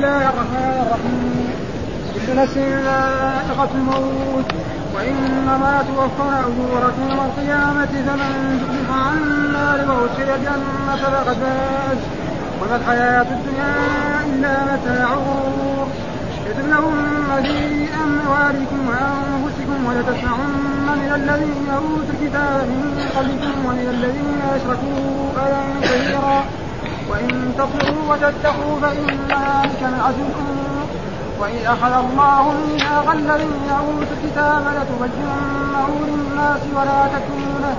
الله الرحمن الرحيم. كل نفس ذائقة الموت. وإنما توفون أجوركم يوم القيامة فمن زحزح عن النار وأدخل الجنة فقد فاز. وما الحياة الدنيا إلا متاع الغرور. لتبلغن في أموالكم وأنفسكم ولتسمعن من الذين أوتوا الكتاب من قبلكم ومن الذين أشركوا أذى كثيرا. وإن تصبروا وتتقوا فإن ذلك من عزم. وإذ أخذ الله ميثاق الذين أوتوا الكتاب لتبيننه للناس ولا تكتمونه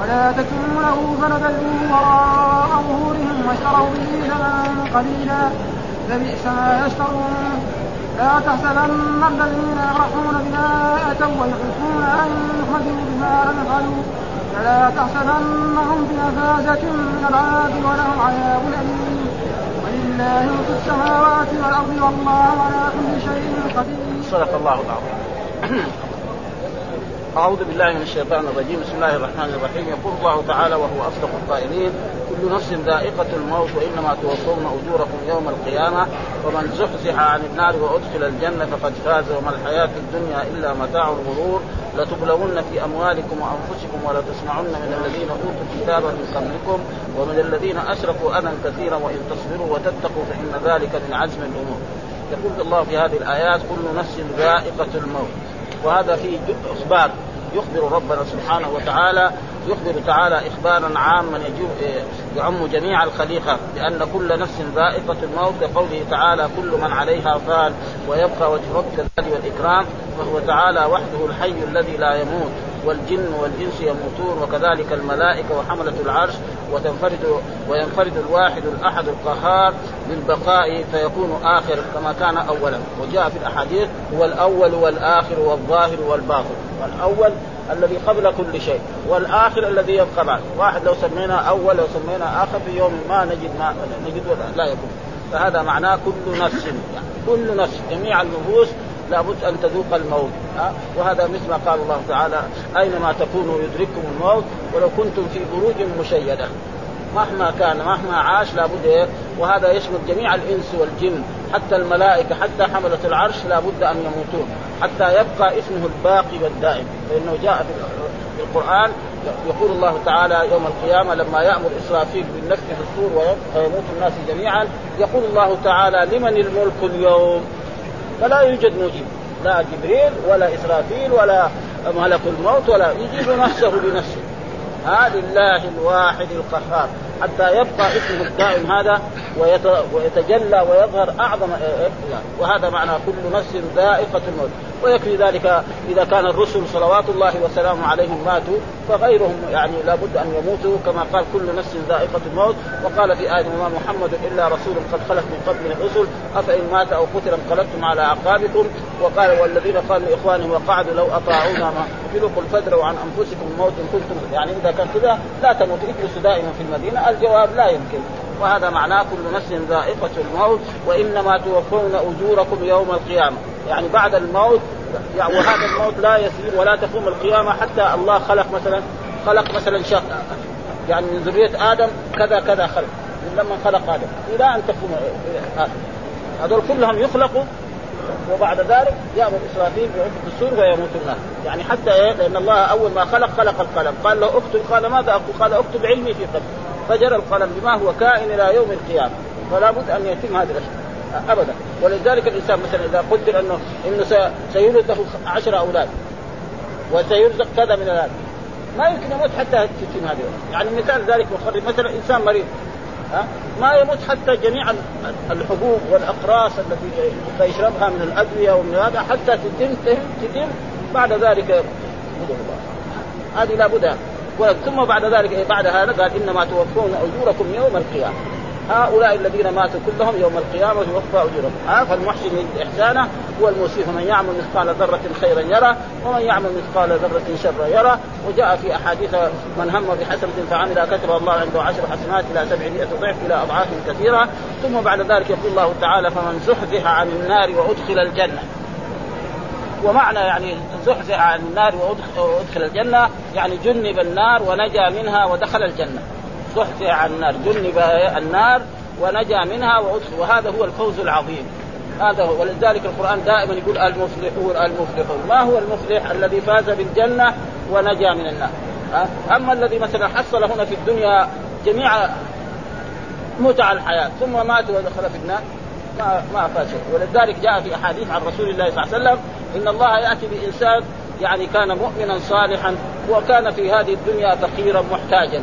ولا تكتمونه فنبذوه وراء ظهورهم واشتروا به ثمنا قليلا. لبئس ما يشترون. لا تحسبن الذين يفرحون بما أتوا ويحبون أن يحمدوا بما لم يفعلوا. فلا تحسبنهم بمفازة من العذاب ولهم عذاب أليم. ولله ملك السماوات والأرض والله على كل شيء قدير. صدق الله العظيم. أعوذ بالله من الشيطان الرجيم. بسم الله الرحمن الرحيم. يقول الله تعالى وهو أصدق القائلين كل نفس ذائقة الموت وإنما توفون أجوركم يوم القيامة. ومن زحزح عن النار وأدخل الجنة فقد فاز. وما الحياة الدنيا إلا متاع الغرور. لتبلغن في أموالكم وأنفسكم ولتسمعن من الذين أوتوا الكتاب من قبلكم ومن الذين أشركوا أذى كثيرا وإن تصبروا وتتقوا فإن ذلك من عزم الأمور. يقول الله في هذه الآيات كل نفس ذائقة الموت. وهذا فيه أخبار يخبر ربنا سبحانه وتعالى يخبر تعالى إخبارا عاما يعم جميع الخليقة لأن كل نفس ذائقة الموت كقوله تعالى كل من عليها فان ويبقى وجه ربك الذي والإكرام فهو تعالى وحده الحي الذي لا يموت. والجن والجنس يموتون وكذلك الملائكة وحملة العرش وتنفرد وينفرد الواحد الأحد القهار بالبقاء فيكون آخر كما كان أولا. وجاء في الأحاديث هو الأول والآخر والظاهر والباطن. والأول الذي قبل كل شيء والآخر الذي يبقى بعد. واحد لو سمينا أول لو سمينا آخر في يوم ما نجد ما نجد لا يكون. فهذا معناه كل نفس يعني كل نفس جميع النفوس لابد أن تذوق الموت وهذا مثل ما قال الله تعالى أينما تكونوا يدرككم الموت ولو كنتم في بروج مشيدة. مهما كان مهما عاش لابد إيه؟ وهذا يشمل جميع الإنس والجن حتى الملائكة حتى حملة العرش لابد أن يموتون حتى يبقى اسمه الباقي والدائم. فإنه جاء في القرآن يقول الله تعالى يوم القيامة لما يأمر إسرافيل بالنفخ في الصور ويموت الناس جميعا يقول الله تعالى لمن الملك اليوم؟ فلا يوجد مجيب لا جبريل ولا إسرافيل ولا ملك الموت ولا يجيب نفسه بنفسه. ها لله الواحد القهار. حتى يبقى اسمه الدائم هذا ويتجلى ويظهر أعظم وهذا معنى كل نفس ذائقة الموت. ويكفي ذلك إذا كان الرسل صلوات الله وسلامه عليهم ماتوا. فغيرهم يعني لابد أن يموتوا كما قال كل نفس ذائقة الموت. وقال في آية وما محمد إلا رسول قد خلت من قبل الرسل. أفإن مات أو قتل انقلبتم على أعقابكم. وقال والذين قالوا لإخوانهم وقعدوا لو أطاعونا ما قتلوا قل فادروا عن انفسكم إن كنتم يعني إذا كان كذا لا تموتوا اجلسوا دائما في المدينة. الجواب لا يمكن. وهذا معناه كل نفس ذائقة الموت وإنما توفون أجوركم يوم القيامة. يعني بعد الموت يعني وهذا الموت لا يسير ولا تقوم القيامة حتى الله خلق مثلا خلق مثلا شخص. يعني من ذرية آدم كذا كذا خلق. من لما خلق آدم. إلى أن تقوم آدم. هذول كلهم يخلقوا وبعد ذلك يأمر إسرافيل بينفخ السور ويموت الناس. يعني حتى إيه؟ لأن الله أول ما خلق خلق القلم. قال له أكتب قال ماذا أكتب؟ قال أكتب علمي في قلبي. فجر القلم بما هو كائن إلى يوم القيامة. فلا بد أن يتم هذه الأشياء. أبدا. ولذلك الإنسان مثلا إذا قدر انه إنه سيولد له عشر أولاد. وسيرزق كذا من الاولاد ما يمكن يموت حتى تتم هذه يعني مثال ذلك مثلا إنسان مريض. ما يموت حتى جميع الحبوب والأقراص التي يشربها من الأدوية ومن هذا حتى تتم تتم بعد ذلك هذه لابد ثم بعد ذلك إيه بعد هذا قال إنما توفون أجوركم يوم القيامة. هؤلاء الذين ماتوا كلهم يوم القيامة يوفى أجورهم. ها فالمحسن يجد إحسانه هو المسيء فمن يعمل مثقال ذرة خيرا يرى ومن يعمل مثقال ذرة شرا يرى. وجاء في أحاديث من هم بحسنة فعمل كتب الله عنده عشر حسنات إلى سبعمائة ضعف إلى أضعاف كثيرة. ثم بعد ذلك يقول الله تعالى فمن زحزح عن النار وأدخل الجنة. ومعنى يعني زحزح عن النار وأدخل الجنة يعني جنب النار ونجا منها ودخل الجنة. زحزح عن النار. جنب النار ونجا منها وهذا هو الفوز العظيم. هذا هو. ولذلك القرآن دائما يقول المفلحون المفلحون. ما هو المفلح الذي فاز بالجنة ونجا من النار؟ أما الذي مثلا حصل هنا في الدنيا جميع متع الحياة ثم مات ودخل في النار ما ما فاز. ولذلك جاء في أحاديث عن رسول الله صلى الله عليه وسلم إن الله يأتي بإنسان يعني كان مؤمنا صالحا وكان في هذه الدنيا فقيرا محتاجا.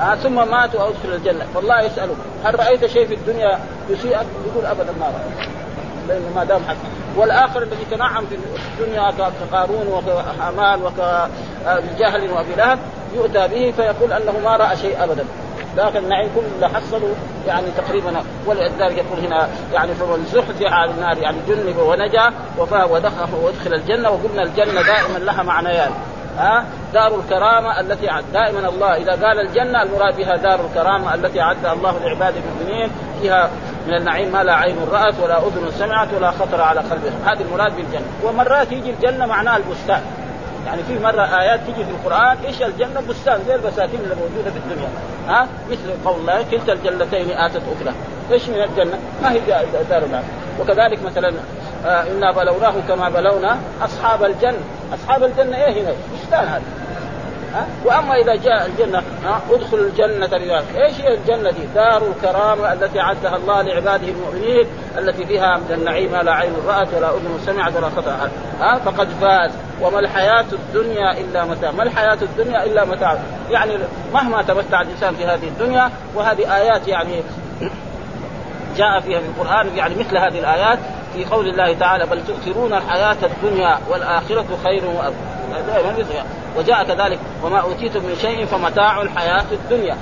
آه ثم مات وادخل الجنة. فالله يساله هل رأيت شيء في الدنيا يسيئك؟ يقول أبدا ما رأيت. لأنه ما دام حق. والآخر الذي تنعم في الدنيا كقارون وكهامان وكجهل وابي لهب يؤتى به فيقول أنه ما رأى شيء أبدا. ذاك النعيم كله حصلوا يعني تقريبا ولذلك يقول هنا يعني فمن زحزح على النار يعني جنب ونجا وفاه ودخل وادخل الجنة وقلنا الجنة دائما لها معنيان. ها؟ دار الكرامه التي عد دائما الله إذا قال الجنة المراد بها دار الكرامه التي أعدها الله لعباده المؤمنين فيها من النعيم ما لا عين رأت ولا أذن سمعت ولا خطر على قلب هذه المراد بالجنة. ومرات يجي الجنة معناها البستان. يعني في مرة آيات تجي في القرآن إيش الجنة؟ بستان زي البساتين اللي موجودة في الدنيا. ها؟ مثل قول الله كلتا الجنتين آتت أكلها. إيش من الجنة؟ ما هي دار وكذلك مثلا آه إنا بلوناه كما بلونا أصحاب الجنة. أصحاب الجنة إيه هنا؟ بستان هذا؟ ها؟ وأما إذا جاء الجنة ها؟ ادخل الجنة رجال إيش هي الجنة دي؟ دار الكرامه التي أعدها الله لعباده المؤمنين التي فيها من النعيم لا عين رأت ولا أذن سمعت ولا خطر ها؟ فقد فاز. وما الحياة الدنيا إلا متاع، ما الحياة الدنيا إلا متاع، يعني مهما تمتع الإنسان في هذه الدنيا وهذه آيات يعني جاء فيها في القرآن يعني مثل هذه الآيات في قول الله تعالى بل تؤثرون الحياة الدنيا والآخرة خير دائما وجاء كذلك وما أوتيتم من شيء فمتاع الحياة الدنيا.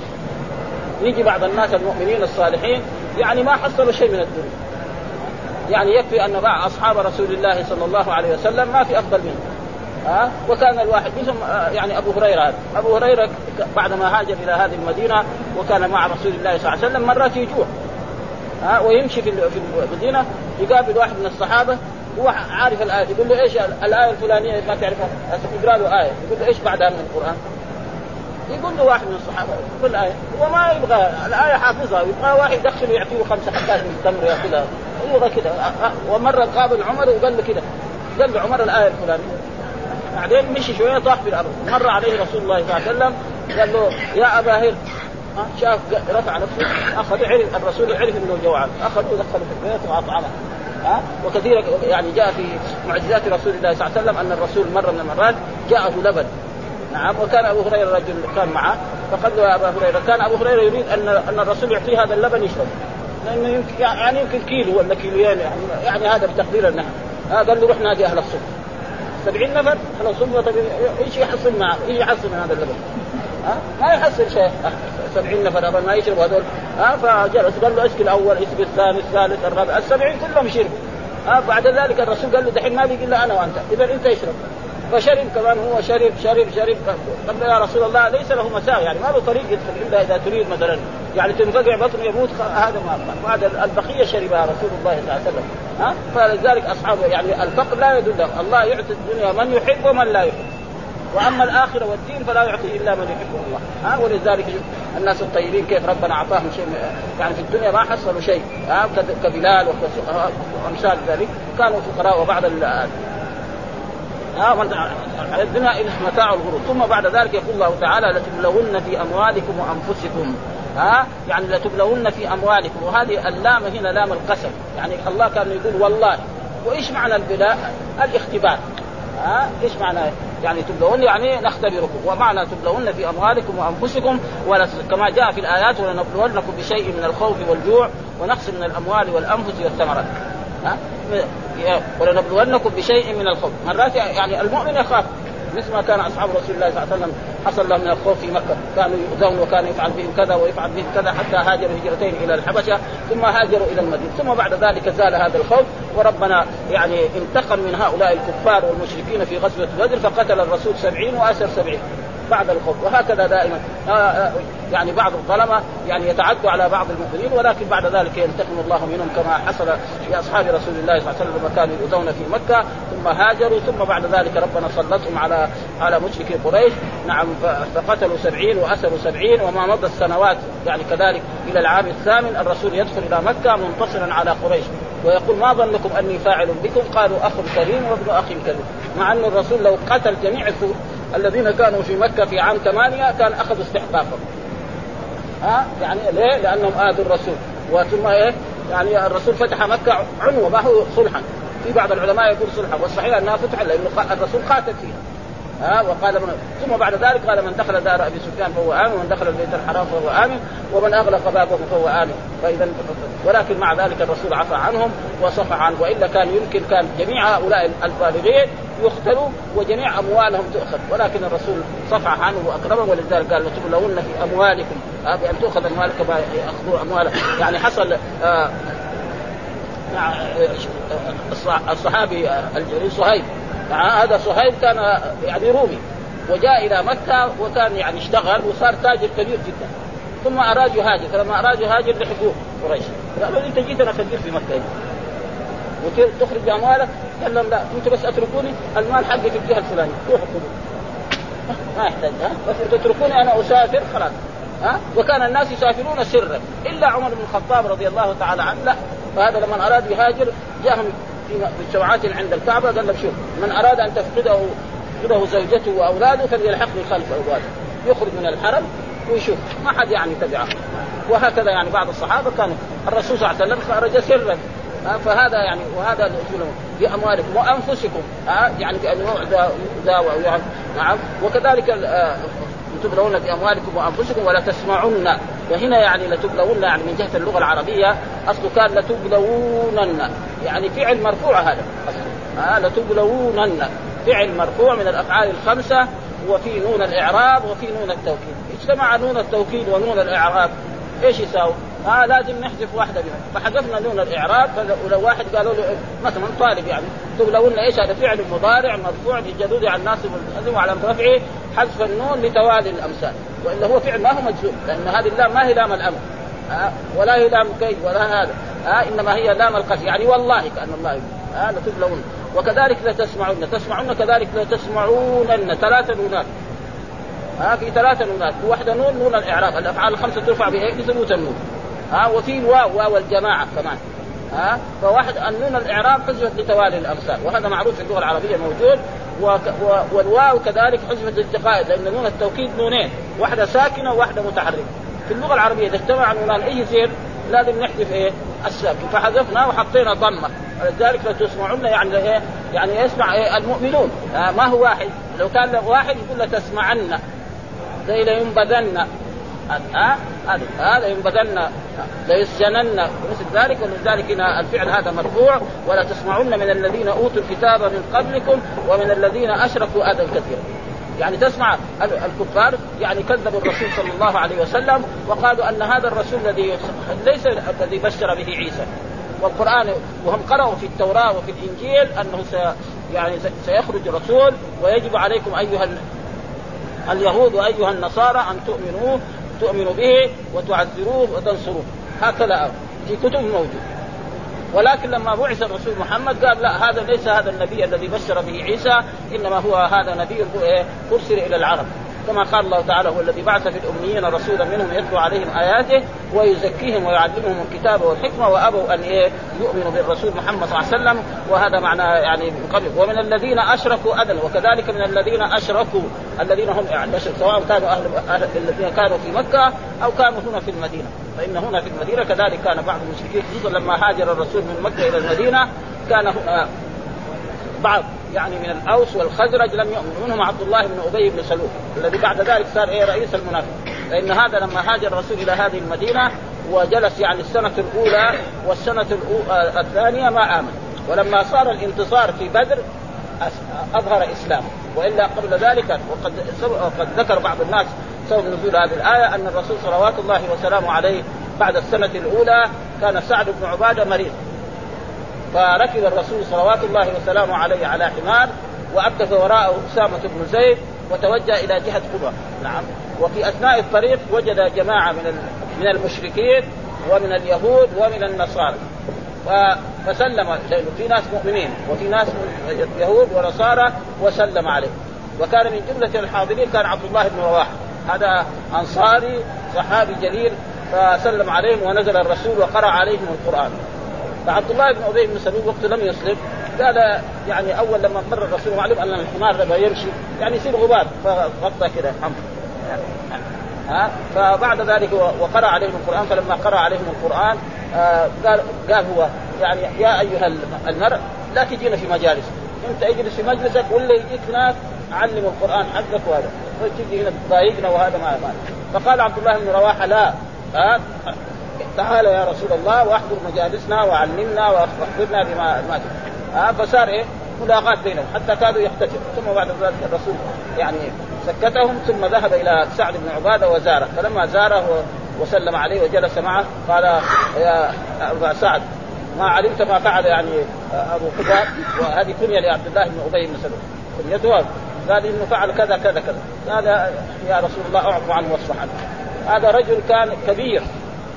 يجي بعض الناس المؤمنين الصالحين يعني ما حصلوا شيء من الدنيا. يعني يكفي أن مع أصحاب رسول الله صلى الله عليه وسلم ما في أفضل منه. ها؟ أه؟ وكان الواحد منهم يعني أبو هريرة هذا. أبو هريرة بعدما هاجر إلى هذه المدينة وكان مع رسول الله صلى الله عليه وسلم مرات يجوع. ها؟ ويمشي في المدينة يقابل واحد من الصحابة هو عارف الآية يقول له إيش الآية الفلانية؟ ما تعرفها. يقرا له آية يقول له إيش بعدها من القرآن؟ يقول له واحد من الصحابة يقول الايه هو ما يبغى الآية حافظها يبغى واحد يدخله يعطيه خمسة حبات من التمر يأكلها. يبغى كذا ومره قابل عمر وقال له كذا قال له عمر الآية الفلانية. بعدين مشي شوية طاح في الأرض. مر عليه رسول الله صلى الله عليه وسلم قال له يا أبا هر شاف رفع نفسه أخذ عرف الرسول عرف إنه جوعان. اخذه ودخله في البيت وأطعمه. ها؟ وكثير يعني جاء في معجزات رسول الله صلى الله عليه وسلم أن الرسول مره من المرات جاءه لبن. نعم وكان أبو هريرة رجل كان معه فقال له يا أبا هريرة كان أبو هريرة يريد ان أن الرسول يعطيه هذا اللبن يشرب. لأنه يمكن يعني يمكن كيلو ولا كيلوين يعني يعني هذا بتقدير النحن قال له روح نادي أهل الصبح. 70 نفر أهل الصبح طيب إيش يحصل معه؟ إيش يحصل من هذا اللبن؟ ما يحصل شيء. 70 نفر ما يشربوا هذول. ها؟ فجلس قال له اسقي الأول اسقي الثاني الثالث الرابع. السبعين كلهم يشربوا. ها؟ بعد ذلك الرسول قال له دحين ما بيقي إلا أنا وأنت. اذا أنت اشرب فشرب كمان هو شرب شرب شرب. قال يا رسول الله ليس له مساء يعني ما له طريق يدخل إلا إذا تريد مثلا. يعني تنفقع بطنه يموت هذا ما بعد البقية شربها رسول الله صلى الله عليه وسلم. ها؟ فلذلك أصحابه يعني الفقر لا يدل الله يعطي الدنيا من يحب ومن لا يحب. وأما الآخرة والدين فلا يعطي إلا من يحبه الله. ها؟ ولذلك الناس الطيبين كيف ربنا أعطاهم شيء يعني في الدنيا ما حصلوا شيء. ها؟ كبلال وأمثال ذلك. كانوا فقراء وبعد ها؟ الدنيا متاع الغرور. ثم بعد ذلك يقول الله تعالى لتبلغن في أموالكم وأنفسكم. ها؟ يعني لتبلغن في أموالكم. وهذه اللام هنا لام القسم. يعني الله كان يقول والله. وإيش معنى البلاء؟ الاختبار. ها؟ إيش معنى يعني تبلون يعني نختبركم. ومعنى تبلون في أموالكم وأنفسكم كما جاء في الآيات ولنبلونكم بشيء من الخوف والجوع ونقص من الأموال والأنفس والثمرات. ها؟ ولنبلونكم بشيء من الخوف. مرات يعني المؤمن يخاف. مثل ما كان أصحاب رسول الله صلى الله عليه وسلم حصل لهم من الخوف في مكة. كانوا يؤذون وكان يفعل بهم كذا ويفعل بهم كذا حتى هاجروا هجرتين إلى الحبشة ثم هاجروا إلى المدينة. ثم بعد ذلك زال هذا الخوف وربنا يعني انتقم من هؤلاء الكفار والمشركين في غزوة بدر فقتل الرسول سبعين وأسر سبعين. بعد الخوف وهكذا دائما. آه، آه، يعني بعض الظلمة يعني يتعدوا على بعض المؤمنين ولكن بعد ذلك ينتقم الله منهم كما حصل لاصحاب رسول الله صلى الله عليه وسلم لما كانوا يؤذون في مكة ثم هاجروا ثم بعد ذلك ربنا سلطهم على على مشركي قريش. نعم فقتلوا سبعين وأسروا سبعين وما مضى السنوات يعني كذلك إلى العام الثامن الرسول يدخل إلى مكة منتصرا على قريش. ويقول ما ظنكم أني فاعل بكم؟ قالوا أخ كريم وابن أخ كريم. مع أن الرسول لو قتل جميع الذين كانوا في مكة في عام ثمانية كان اخذوا استحقاقهم. ها؟ يعني ليه؟ لأنهم آذوا الرسول. وثم إيه؟ يعني الرسول فتح مكة عنوة ما هو صلحا. في بعض العلماء يقول صلحا والصحيح أنها فتح لأنه الرسول قاتل فيها. ها وقال من ثم بعد ذلك قال من دخل دار أبي سفيان فهو آمن ومن دخل البيت الحرام فهو آمن ومن أغلق بابه فهو آمن. فإذا ولكن مع ذلك الرسول عفى عنهم وصفح عنه وإلا كان يمكن كان جميع هؤلاء البالغين يقتلوا وجميع أموالهم تؤخذ. ولكن الرسول صفح عنه واكرمهم ولذلك قال لتبلون في أموالكم. بان تؤخذ اموالكم ياخذوا اموالهم يعني حصل آه الصحابي الجليل صهيب. هذا صهيب كان يعني رومي وجاء إلى مكة وكان يعني اشتغل وصار تاجر كبير جدا. ثم أراد يهاجر فلما أراد يهاجر لحقوق قريش. قالوا أنت جيتنا كثير في مكة هنا. وتخرج اموالك قال لهم لا أنتم بس اتركوني المال حقي في الجهة الفلانية. روحوا ما يحتاج ها؟ بس تتركوني أنا أسافر خلاص. ها؟ وكان الناس يسافرون سرا. إلا عمر بن الخطاب رضي الله تعالى عنه لا. فهذا لما أراد يهاجر جاءهم في شوعات عند الكعبة قال لك شوف من أراد أن تفقده تفقده زوجته وأولاده فليلحقني خلف اولاده يخرج من الحرم ويشوف ما حد يعني تبعه وهكذا يعني بعض الصحابة كانوا الرسول صلى الله عليه وسلم خرج سرا. فهذا يعني وهذا في اموالكم وأنفسكم. يعني بانواع يعني نعم. وكذلك تبلون في اموالكم وأنفسكم ولا تسمعن. وهنا يعني لتبلون يعني من جهة اللغة العربية اصله كان لتبلونن يعني فعل مرفوع هذا. آه لتبلونن فعل مرفوع من الأفعال الخمسة وفي نون الإعراب وفي نون التوكيد. اجتمع نون التوكيد ونون الإعراب. إيش يساوي؟ آه لازم نحذف واحدة منهم فحذفنا نون الإعراب فلو واحد قالوا له مثلا طالب يعني تبلون إيش هذا؟ فعل مضارع مرفوع بالجدود على الناس وعلى رفعه حذف النون لتوالي الأمثال. وإلا هو فعل ما هو مجزوم لأن هذه اللام ما هي لام الأمر. آه ولا هي لام كي ولا هذا. آه إنما هي لام القسم. يعني والله كأن الله آه لتبلون وكذلك لتسمعون تسمعون كذلك لتسمعونن. ثلاثة نونات. ها في ثلاثة نونات. واحدة نون نون الإعراب. الأفعال الخمسة ترفع بايه بثبوت النون. ها وفي الواو واو الجماعة كمان ها؟ فواحد النون الإعراب حذفت لتوالي الامثال وهذا معروف في اللغة العربية موجود. والواو كذلك حذفت للالتقاء لأن نون التوكيد نونين واحدة ساكنة وواحدة متحركة. في اللغة العربية إذا اجتمع نونان أي زين لازم نحذف إيه؟ الساكن. فحذفنا وحطينا ضمة. ولذلك لو تسمعون يعني إيه؟ يعني يسمع إيه؟ المؤمنون. آه ما هو واحد؟ لو كان واحد يقول لتسمعن زي لينبذن. ها؟ هذا هذا ينبذن ليسجنن. مثل ذلك ولذلك الفعل هذا مرفوع. ولا تسمعن من الذين أوتوا الكتاب من قبلكم ومن الذين أشركوا أذى كثيرا. يعني تسمع الكفار يعني كذبوا الرسول صلى الله عليه وسلم وقالوا أن هذا الرسول الذي ليس الذي بشر به عيسى. والقرآن وهم قرأوا في التوراة وفي الإنجيل أنه سي يعني سيخرج رسول ويجب عليكم أيها اليهود وأيها النصارى أن تؤمنوه. تؤمنوا به وتعذروه وتنصروه. هكذا في كتب موجود. ولكن لما بعث الرسول محمد قال لا هذا ليس هذا النبي الذي بشر به عيسى إنما هو هذا نبي أرسل إلى العرب. كما قال الله تعالى هو الذي بعث في الأميين رسولا منهم يتلو عليهم آياته ويزكيهم ويعلمهم الكتاب والحكمة وأبوا أن إيه يؤمنوا بالرسول محمد صلى الله عليه وسلم. وهذا معنى يعني من قبل. ومن الذين أشركوا أذى وكذلك من الذين أشركوا الذين هم يعني سواء كانوا أهل, الذين كانوا في مكة أو كانوا هنا في المدينة. فإن هنا في المدينة كذلك كان بعض المشركين خصوصا لما هاجر الرسول من مكة إلى المدينة كان بعض يعني من الأوس والخزرج لم يؤمن منهم عبد الله بن أبي بن سلول الذي بعد ذلك صار إيه رئيس المنافق. فإن هذا لما هاجر الرسول إلى هذه المدينة وجلس يعني السنة الأولى والسنة الأولى الثانية ما آمن. ولما صار الانتصار في بدر أظهر اسلامه وإلا قبل ذلك وقد قد ذكر بعض الناس سبب نزول هذه الآية أن الرسول صلوات الله وسلامه عليه بعد السنة الأولى كان سعد بن عبادة مريض. فركب الرسول صلوات الله وسلامه عليه على حمار وأكف وراءه أسامة بن زيد وتوجه إلى جهة قبى. نعم. وفي أثناء الطريق وجد جماعة من من المشركين ومن اليهود ومن النصارى. فسلم في ناس مؤمنين وفي ناس يهود ونصارى وسلم عليه. وكان من جملة الحاضرين كان عبد الله بن رواحة. هذا أنصاري صحابي جليل فسلم عليهم ونزل الرسول وقرأ عليهم القرآن. فعبد الله بن أبي بن سلول وقت لم يسلم قال يعني أول لما مر الرسول وعلم أن الحمار لما يمشي يعني يصير غبار. فغطى كذا ها؟ فبعد ذلك وقرأ عليهم القرآن فلما قرأ عليهم القرآن آه قال قال هو يعني يا أيها المرء لا تجينا في مجالس. انت اجلس في مجلسك ولا يجيك ناس علم القرآن حقك وهذا. تجي هنا تضايقنا وهذا ما ما. فقال عبد الله بن رواحة لا. ها؟ تعال يا رسول الله واحضر مجالسنا وعلمنا واخبرنا بما ما ها فصار إيه؟ ملاقات بينهم حتى كادوا يختتموا ثم بعد ذلك الرسول يعني سكتهم ثم ذهب إلى سعد بن عبادة وزاره. فلما زاره وسلم عليه وجلس معه قال يا أبا سعد ما علمت ما فعل يعني أبو حباب؟ وهذه كنية لعبد الله بن أبي بن سلول كنيته قال إنه فعل كذا كذا كذا. قال يا رسول الله أعفو عنه واصفح عنه. هذا رجل كان كبير.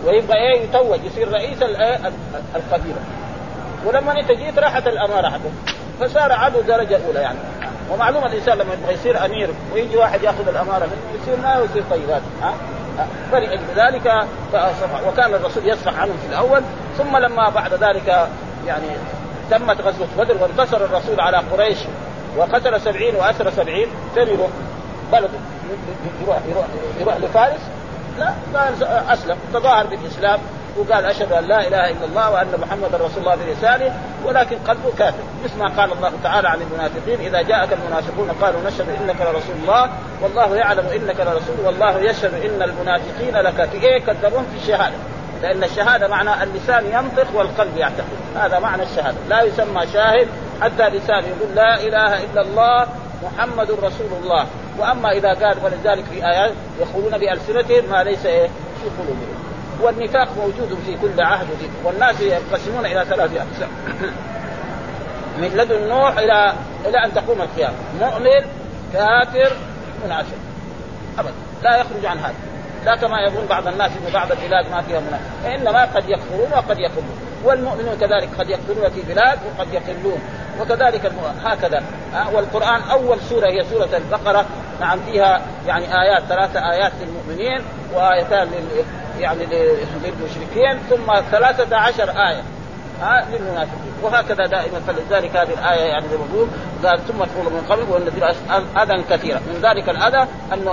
ويبغى إيه يتوج يصير رئيس القبيلة. ولما إنت جيت راحت الأمارة حقه فصار عدو درجة أولى يعني. ومعلوم الإنسان لما يبغى يصير أمير ويجي واحد يأخذ الأمارة منه يصير ما يصير طيبات. ها؟ فلأجل ذلك وكان الرسول يصفح عنهم في الأول. ثم لما بعد ذلك يعني تمت غزوة بدر وانتصر الرسول على قريش وقتل سبعين وأسر سبعين فين يروح؟ بلده يروح يروح يروح لفارس. لا أسلم. تظاهر بالإسلام وقال أشهد أن لا إله إلا الله وأن محمدا رسول الله بلسانه ولكن قلبه كافر. مثل ما قال الله تعالى عن المنافقين إذا جاءك المنافقون قالوا نشهد إنك لرسول الله والله يعلم إنك لرسول والله يشهد إن المنافقين لك في إيه كذبون في الشهادة؟ لأن الشهادة معنى اللسان ينطق والقلب يعتقد. هذا معنى الشهادة. لا يسمى شاهد حتى لسان يقول لا إله إلا الله محمد رسول الله. وأما إذا قال ولذلك في آيات يقولون بألسنتهم ما ليس إيه؟ في قلوبهم. والنفاق موجود في كل عهد والناس ينقسمون إلى ثلاث أقسام. من لدن نوح إلى إلى أن تقوم القيامة. مؤمن كافر منافق. ابدا. لا يخرج عن هذا. لا كما يظن بعض الناس إن بعض البلاد ما فيها منافق. إنما قد يكفرون وقد يقلون والمؤمنون كذلك قد يكفرون في بلاد وقد يقلون وكذلك هكذا. والقرآن أول سورة هي سورة البقرة. نعم فيها يعني آيات ثلاثة آيات للمؤمنين وآيتان يعني للمشركين ثم ثلاثة عشر آية. ها للمنافقين. وهكذا دائما فلذلك هذه الآية يعني زي ما قال ثم تقول من قبل والذين أذى كثيرا. من ذلك الأذى أنه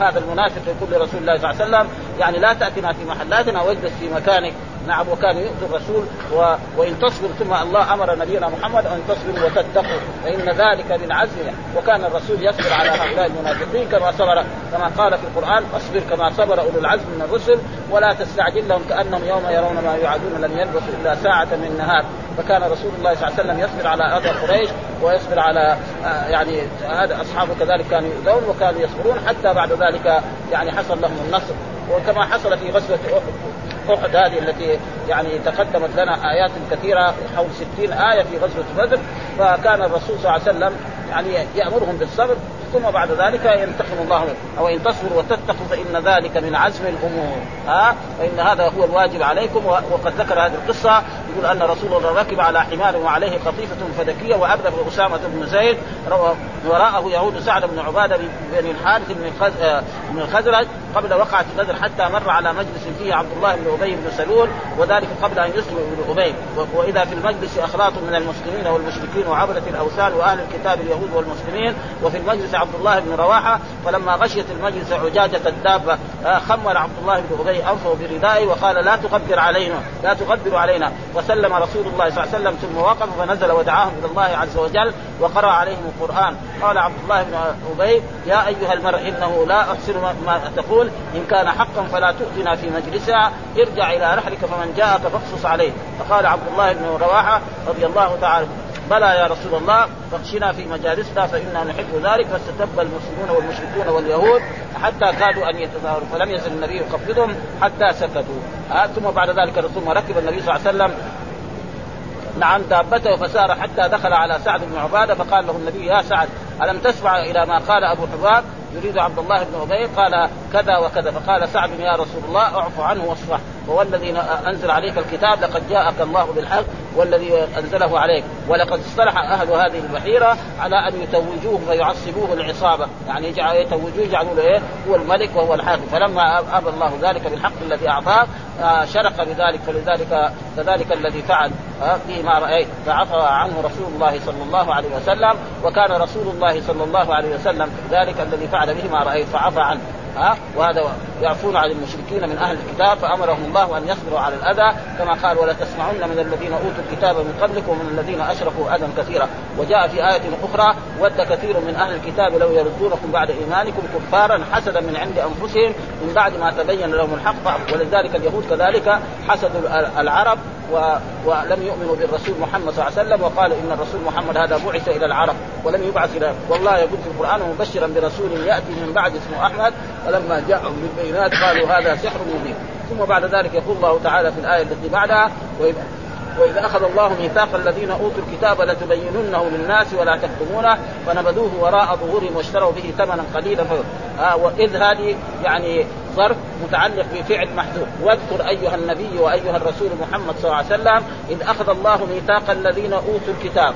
هذا المنافق يقول لرسول الله صلى الله عليه وسلم يعني لا تأتنا في محلاتنا واجلس في مكانك. نعم وكان يؤذي الرسول و... وإن تصبر ثم الله أمر نبينا محمد أن تصبروا وتتقوا فإن ذلك من عزم وكان الرسول يصبر على هؤلاء المنافقين كما صبر كما قال في القرآن اصبر كما صبر أولو العزم من الرسل ولا تستعجل لهم كأنهم يوم يرون ما يوعدون لم يلبثوا إلا ساعة من نهار فكان رسول الله صلى الله عليه وسلم يصبر على اذى قريش ويصبر على آه، يعني هذا أصحابه كذلك كانوا يؤذون وكانوا يصبرون حتى بعد ذلك يعني حصل لهم النصر. وكما حصل في غزوة أحد هذه التي يعني تقدمت لنا آيات كثيرة حول 60 آية في غزوة بدر. فكان الرسول صلى الله عليه وسلم يعني يأمرهم بالصبر ثم بعد ذلك ينتقم الله أو أن تصبروا وتتقوا فان ذلك من عزم الأمور. ها؟ فإن هذا هو الواجب عليكم وقد ذكر هذه القصة. يقول أن رسول الله ركب على حمار وعليه قطيفه فدكيه وادرك أسامة بن زيد. وراءه يعود سعد بن عبادة بن الحارث من الخزرج قبل وقعة بدر حتى مر على مجلس فيه عبد الله بن أبي بن سلول وذلك قبل أن يسلم ابن أبي. وإذا في المجلس أخلاط من المسلمين والمشركين وعبده الأوثان وأهل الكتاب اليهود والمسلمين وفي المجلس عبد الله بن رواحة فلما غشيت المجلس عجاجة الدابه آه، خمر عبد الله بن أبي انفه بردائه وقال لا تغبر علينا لا تغبر علينا. وسلم رسول الله صلى الله عليه وسلم ثم وقف فنزل ودعاهم إلى الله عز وجل وقرأ عليهم القرآن. قال عبد الله بن أبي يا أيها المرء إنه لا أحسن ما تقول إن كان حقا فلا تؤتنا في مجلسها ارجع إلى رحلك فمن جاءك فاقصص عليه. فقال عبد الله بن رواحة رضي الله تعالى بلى يا رسول الله فاخشنا في مجالسنا فإنا نحب ذلك فاستتب المسلمون والمشركون واليهود حتى كادوا أن يتظاهروا فلم يزل النبي يخفضهم حتى سكتوا. آه ثم بعد ذلك ثم ركب النبي صلى الله عليه وسلم نعم دابته فسار حتى دخل على سعد بن عبادة فقال له النبي يا سعد ألم تسمع إلى ما قال أبو حباب يريد عبد الله بن أبي قال كذا وكذا فقال سعد يا رسول الله أعف عنه واصفح وهو الذي أنزل عليك الكتاب لقد جاءك الله بالحق والذي أنزله عليك ولقد اصطلح أهل هذه البحيرة على أن يتوجوه فيعصبوه العصابة يعني يتوجوه يجعلوا له إيه؟ هو الملك وهو الحاكم فلما ابى الله ذلك بالحق الذي أعطاه آه، شرق بذلك فلذلك كذلك الذي فعل آه، به ما رأيت فعفى عنه رسول الله صلى الله عليه وسلم وكان رسول الله صلى الله عليه وسلم ذلك الذي فعل به ما رأيت فعفى عنه. ها؟ وهذا يعفون عن المشركين من أهل الكتاب فأمرهم الله أن يصبروا على الأذى كما قال ولا تسمعن من الذين أوتوا الكتاب من قبلكم ومن الذين أشركوا أذى كثيرا. وجاء في آية أخرى ود كثير من أهل الكتاب لو يردونكم بعد إيمانكم كفارا حسدا من عند أنفسهم من بعد ما تبين لهم الحق. ولذلك اليهود كذلك حسدوا العرب و... ولم يؤمنوا بالرسول محمد صلى الله عليه وسلم وقال إن الرسول محمد هذا بعث إلى العرب ولم يبعث إلى والله يقول في القرآن مبشرا برسول يأتي من بعد اسمه أحمد فلما جاءهم بالبينات قالوا هذا سحر مبين. ثم بعد ذلك يقول الله تعالى في الآية التي بعدها وإذا وإذا أخذ الله ميثاق الذين أوتوا الكتاب لتبيننه للناس ولا تكتمونه فنبذوه وراء ظهورهم واشتروا به ثمنا قليلا. آه وإذ هذه يعني ظرف متعلق بفعل محذوف. واذكر أيها النبي وأيها الرسول محمد صلى الله عليه وسلم إذ أخذ الله ميثاق الذين أوتوا الكتاب.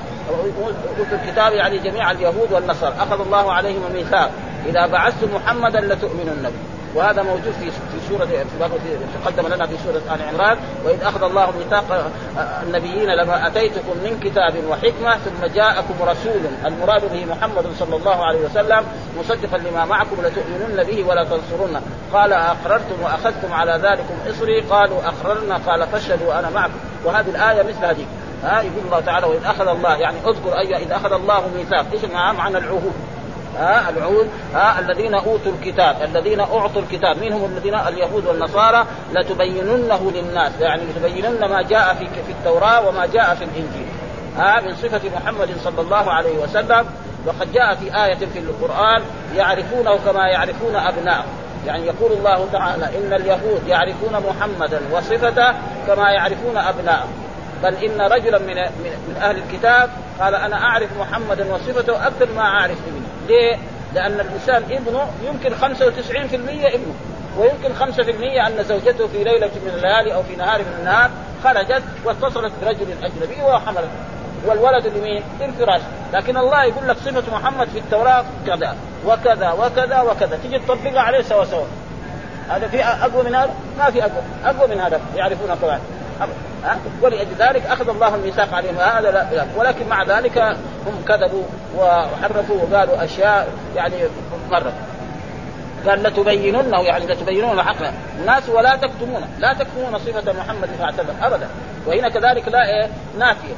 أوتوا الكتاب يعني جميع اليهود والنصارى. أخذ الله عليهم الميثاق. إذا بعثت محمدا لتؤمنن به. وهذا موجود في في سورة تقدم لنا في سورة آل عمران. وإذ أخذ الله ميثاق النبيين لما آتيتكم من كتاب وحكمة ثم جاءكم رسول. المراد به محمد صلى الله عليه وسلم مصدقا لما معكم لتؤمنن به ولا تنصرن قال أقررتم وأخذتم على ذلكم إصري. قالوا أقررنا. قال فاشهدوا أنا معكم. وهذه الآية مثل هذه. ها يقول الله تعالى وإذ أخذ الله يعني اذكر اي إذ أخذ الله ميثاق. إيش معنى العهود. ها العهود ها الذين أوتوا الكتاب الذين أعطوا الكتاب مين هم الذين؟ اليهود والنصارى لتبيننه للناس يعني لتبينن ما جاء في في التوراة وما جاء في الإنجيل. ها من صفة محمد صلى الله عليه وسلم وقد جاء في آية في القرآن يعرفونه كما يعرفون أبناءهم يعني يقول الله تعالى إن اليهود يعرفون محمدا وصفته كما يعرفون أبناءهم بل إن رجلا من من أهل الكتاب قال أنا أعرف محمدا وصفته أكثر ما أعرف ابنه. ليه؟ لأن الإنسان ابنه يمكن 95% ابنه ويمكن 5% أن زوجته في ليلة من الليالي أو في نهار من النهار خرجت واتصلت برجل أجنبي وحملت والولد لمين؟ للفراش، لكن الله يقول لك صفة محمد في التوراة كذا وكذا وكذا وكذا، تجي تطبقها عليه سوا سوا. هذا في أقوى من هذا؟ ما في أقوى، أقوى من هذا يعرفون كمان. ولأجل ذلك أخذ الله الميثاق عليهم. هذا لا ولكن مع ذلك هم كذبوا وحرفوا وقالوا أشياء يعني مرة قال لتبيننه يعني لتبينون الحق. الناس ولا تكتمونه لا تكتمون صفة محمد فاعتذر أبدا. وهنا كذلك لا إيه نافية.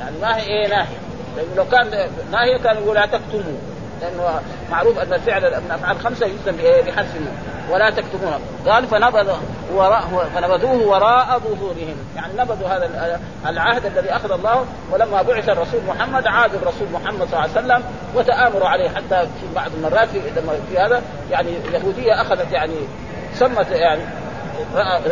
يعني ما هي إيه ناهية لأنه لو كان ناهية كان يقول لا تكتموا. لأنه معروف أن الفعل الافعال الخمسه يجزم بحذف ولا تكتبونه قال فنبذ وراء فنبذوه وراء ظهورهم. يعني نبذوا هذا العهد الذي أخذ الله ولما بعث الرسول محمد عاد الرسول محمد صلى الله عليه وسلم وتآمروا عليه. حتى في بعض المرات في, هذا يعني يهوديه أخذت يعني سمت يعني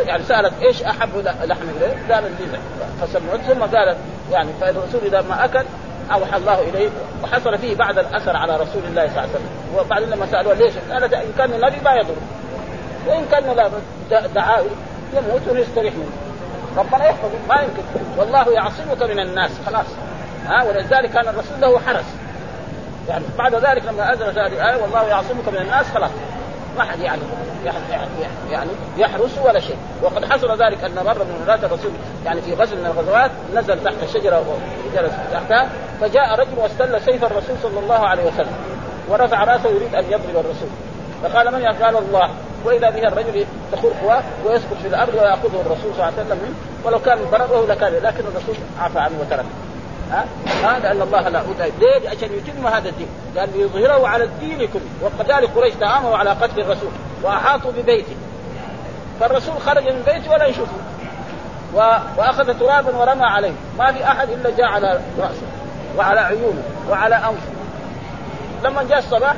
يعني سألت إيش أحب لحم اليه؟ قال الجزع فسمعت ثم قالت يعني فالرسول إذا ما أكل أوحى الله إليه وحصل فيه بعد الأثر على رسول الله صلى الله عليه وسلم. وبعدين لما سألوه ليش؟ قالت إن كان النبي ما يضر. وإن كان لا دعاوي يموت ويستريح منه. ربنا يحفظه. ما يمكن. والله يعصمك من الناس. خلاص. ها؟ ولذلك كان الرسول له حرس. يعني بعد ذلك لما انزلت هذه الآية والله يعصمك من الناس خلاص. ما حد يعني يعني يحرس ولا شيء. وقد حصل ذلك أن مرة من مرات الرسول يعني في غزو من الغزوات نزل تحت وجلس تحتها فجاء رجل واستل سيف الرسول صلى الله عليه وسلم ورفع رأسه يريد أن يضرب الرسول. فقال من قال الله؟ وإذا به الرجل تخر قواه ويسقط في الأرض ويأخذه الرسول صلى الله عليه وسلم منه ولو كان ضربه لكان لكن الرسول عفى عنه وتركه ها؟ ها لأن الله لا ليه؟ عشان يتم هذا الدين. قال ليظهره على الدين كله. وكذلك قريش تآمروا على قتل الرسول وأحاطوا ببيته. فالرسول خرج من بيته ولا يشوفه. وأخذ ترابا ورمى عليه. ما في أحد إلا جاء على رأسه وعلى عيونه وعلى أنفه. لما جاء الصباح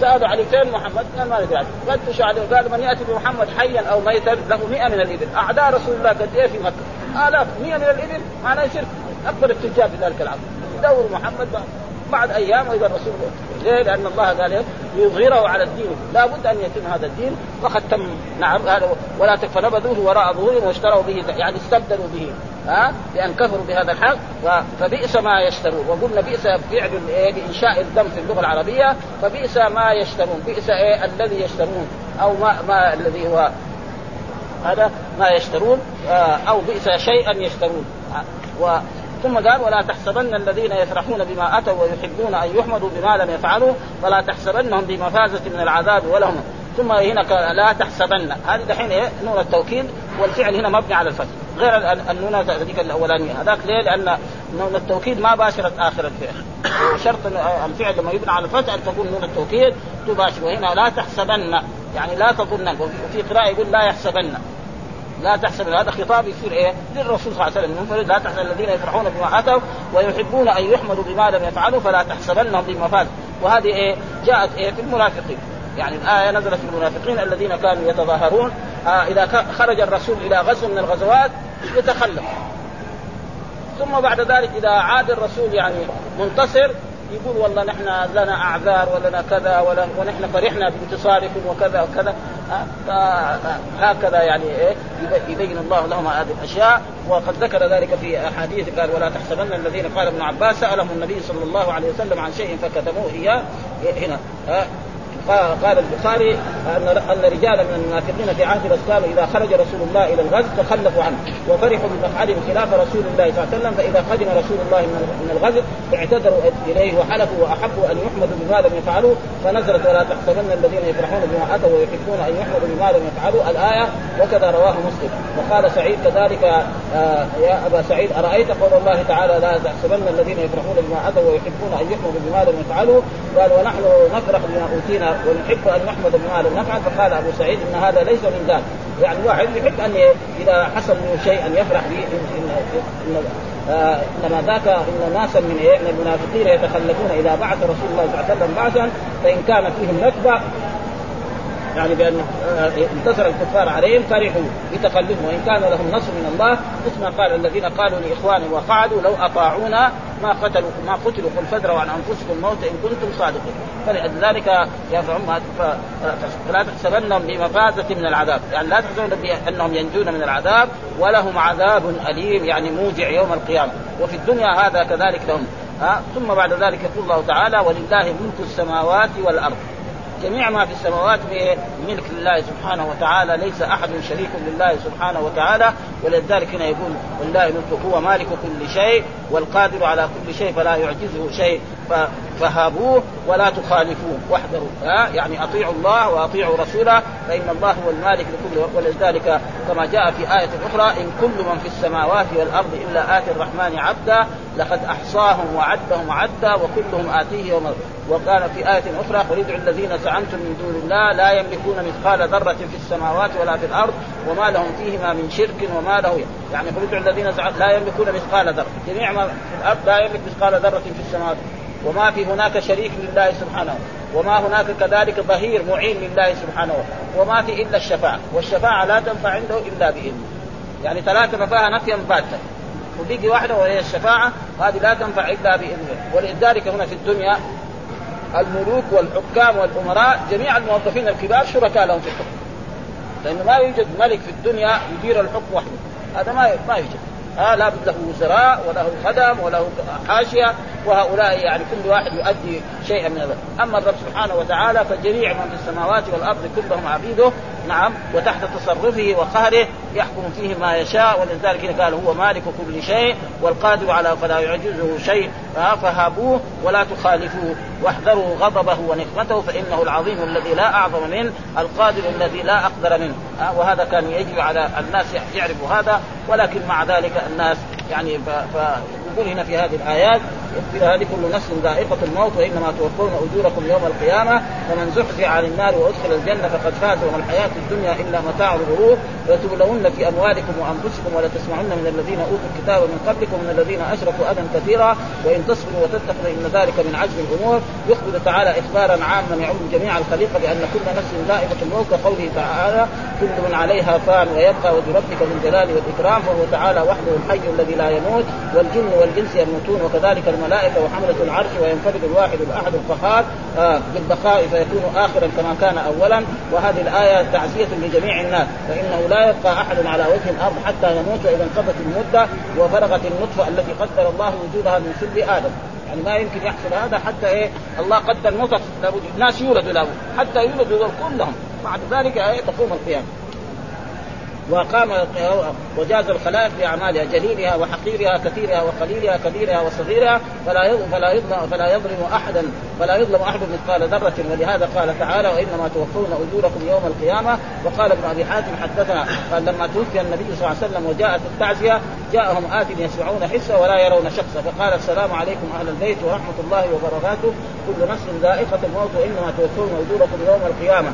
سألوا عليه فين محمد؟ قال ما ندري فتشوا عليه قال من يأتي بمحمد حيا أو ميتا له 100 من الإبل، أعداء رسول الله قد إيه في مكة؟ الاف 100 من الإبل معناه يصير أكبر التجار في ذلك العصر. يدور محمد بعد أيام واذا الرسول. ليه؟ لأن الله قال ليظهره على الدين. لا بد أن يتم هذا الدين. وقد تم. نعم. ولا تكفى نبذوه وراء ظهورهم واشتروا به يعني استبدلوا به. ها؟ بان كفروا بهذا الحق. فبئس ما يشترون. وقلنا بئس فعل إيه؟ بإنشاء الدم في اللغة العربية. فبئس ما يشترون. بئس إيه؟ الذي يشترون. أو ما, ما الذي هو هذا؟ ما يشترون. آه، أو بئس شيئا يشترون. و ثم قال ولا تحسبن الذين يفرحون بما أتوا ويحبون أن يحمدوا بما لم يفعلوا فلا تحسبنهم بمفازة من العذاب ولهم. ثم هنا لا تحسبن. هذه دحين إيه؟ نون التوكيد والفعل هنا مبني على الفتح. غير النون هذيك الأولانية. هذاك ليه؟ لأن نون التوكيد ما باشرت آخر الفعل. وشرط الفعل لما يبنى على الفتح أن تكون نون التوكيد تباشر. وهنا لا تحسبن. يعني لا تظن. وفي قراءة يقول لا يحسبن. لا تحسب هذا خطاب يصير إيه؟ للرسول صلى الله عليه وسلم. لا تحسب الذين يفرحون بما آتوا ويحبون أن يحمدوا بما لم يفعلوا فلا تحسبنهم بمفازة وهذه إيه؟ جاءت إيه؟ في المنافقين. يعني الآية نزلت في المنافقين الذين كانوا يتظاهرون. آه إذا خرج الرسول إلى غزو من الغزوات يتخلف. ثم بعد ذلك إذا عاد الرسول يعني منتصر يقول والله نحن لنا أعذار ولنا كذا ولا ونحن فرحنا بانتصاركم وكذا وكذا. هكذا يعني إيه؟ يبين الله لهم هذه الأشياء. وقد ذكر ذلك في أحاديث قال ولا تحسبن الذين قال ابن عباس سألهم النبي صلى الله عليه وسلم عن شيء فكتموه إياه. هنا. قال البخاري أن أن رجالا من المنافقين في عهد الإسلام إذا خرج رسول الله إلى الغزو تخلفوا عنه وفرحوا بمقعدهم خلاف رسول الله صلى الله عليه وسلم فإذا قدم رسول الله من الغزو اعتذروا إليه وحلفوا وأحبوا أن يحمدوا بما لم يفعلوا فنزلت ولا تحسبن الذين يفرحون بما أتوا ويحبون أن يحمدوا بما لم يفعلوا الآية وكذا رواه مسلم. وقال سعيد كذلك آه يا أبا سعيد أرأيت قول الله تعالى لا تحسبن الذين يفرحون بما أتوا ويحبون أن يحمدوا بما لم يفعلوا؟ قال ونحن نفرح بما أوتينا ونحب أن نحمد بما لم نفعل فقال أبو سعيد إن هذا ليس من ذلك يعني الواحد يحب أن إذا حصل منه شيء أن يفرح به إن, إن, إن آه إنما ذاك إن ناسا إيه؟ من المنافقين يتخلفون إذا بعث رسول الله صلى الله عليه وسلم بعثا فإن كان فيهم نكبة يعني بأن آه، انتصر الكفار عليهم فرحوا بتخلفهم وإن كان لهم نصر من الله مثل ما قال الذين قالوا لإخوانهم وقعدوا لو أطاعونا ما قتلوا ما قتلوا قل فادروا عن أنفسكم الموت إن كنتم صادقين. فلذلك يفعلون فلا تحسبنهم بمفازة من العذاب. يعني لا تحسبن بأنهم ينجون من العذاب ولهم عذاب أليم يعني موجع يوم القيامة. وفي الدنيا هذا كذلك لهم. ثم بعد ذلك يقول الله تعالى ولله ملك السماوات والأرض. جميع ما في السماوات ملك لله سبحانه وتعالى ليس أحد شريك لله سبحانه وتعالى ولذلك هنا يقول والله ملك هو مالك كل شيء والقادر على كل شيء فلا يعجزه شيء. فهابوه ولا تخالفوه واحذروا. ها؟ يعني أطيعوا الله وأطيعوا رسوله فإن الله هو المالك لكل ولذلك كما جاء في آية أخرى إن كل من في السماوات والأرض إلا آتي الرحمن عبدا لقد أحصاهم وعدهم عدا وكلهم آتيه يوم وقال في آية أخرى قل ادعوا الذين زعمتم من دون الله لا يملكون مثقال ذرة في السماوات ولا في الأرض وما لهم فيهما من شرك وما له يعني قل ادعوا الذين زعمتم لا يملكون مثقال ذرة جميع ما في الأرض لا يملك مثقال ذرة في السماوات. وما في هناك شريك لله سبحانه وما هناك كذلك ظهير معين لله سبحانه وما في إلا الشفاعة. والشفاعة لا تنفع عنده إلا بإذنه. يعني ثلاثة نفاها نفيا باتا وبيجي واحدة وهي الشفاعة وهذه لا تنفع إلا بإذنه. ولذلك هنا في الدنيا الملوك والحكام والأمراء جميع الموظفين الكبار شركاء لهم في الحكم. لأنه ما يوجد ملك في الدنيا يدير الحكم وحده. هذا ما ما يوجد. آه لا بد له وزراء وله خدم وله حاشية وهؤلاء يعني كل واحد يؤدي شيئا من هذا. أما الرب سبحانه وتعالى فجميع من في السماوات والأرض كلهم عبيده نعم وتحت تصرفه وقهره يحكم فيه ما يشاء ولذلك قال هو مالك كل شيء والقادر على فلا يعجزه شيء فهابوه ولا تخالفوه واحذروا غضبه ونقمته فإنه العظيم الذي لا أعظم منه القادر الذي لا أقدر منه وهذا كان يجب على الناس يعرفوا هذا ولكن مع ذلك الناس يعني فيقول هنا في هذه الآيات هذه كل نفس ذائقة الموت وإنما توفون أجوركم يوم القيامة فمن زحزح عن النار وأدخل الجنة فقد فاز وما الحياة الدنيا إلا متاع الغرور. لتبلون في أموالكم وأنفسكم ولتسمعن من الذين أوتوا الكتاب من قبلكم من الذين أشركوا أذى كثيرا. وإن تصبروا وتتقوا إن ذلك من عزم الأمور. يخبر تعالى إخبارا عاما يعم جميع الخليقة بأن كل نفس ذائقة الموت. كقوله تعالى كل من عليها فان ويبقى وجه ربك ذو الجلال والإكرام. وهو تعالى وحده الحي الذي لا يموت والجن والانس يموتون وكذلك الملائكة وحملة العرش وينفرد الواحد الأحد القهار آه بالبقاء فيكون آخرا كما كان أولا. وهذه الآية تعزية لجميع الناس فإنه لا يبقى أحد على وجه الأرض حتى يموت واذا انقضت المدة وفرغت النطفة التي قدر الله وجودها من سلب آدم. يعني ما يمكن يحصل هذا حتى إيه؟ الله قدر نطف لابد ناس يولدوا لابد حتى يولدوا كلهم بعد ذلك آية تقوم القيامة. وقام وجاز الخلائق بأعمالها جليلها وحقيرها كثيرها وقليلها كبيرها وصغيرها فلا يظلم فلا يظلم فلا يظلم أحدا فلا يظلم أحد مثقال ذرة ولهذا قال تعالى وإنما توفون أجوركم يوم القيامة وقال ابن أبي حاتم حدثنا قال لما توفي النبي صلى الله عليه وسلم وجاءت التعزية جاءهم آت يسمعون حسا ولا يرون شخصا فقال السلام عليكم أهل البيت ورحمة الله وبركاته كل نفس ذائقة الموت وإنما توفون أجوركم يوم القيامة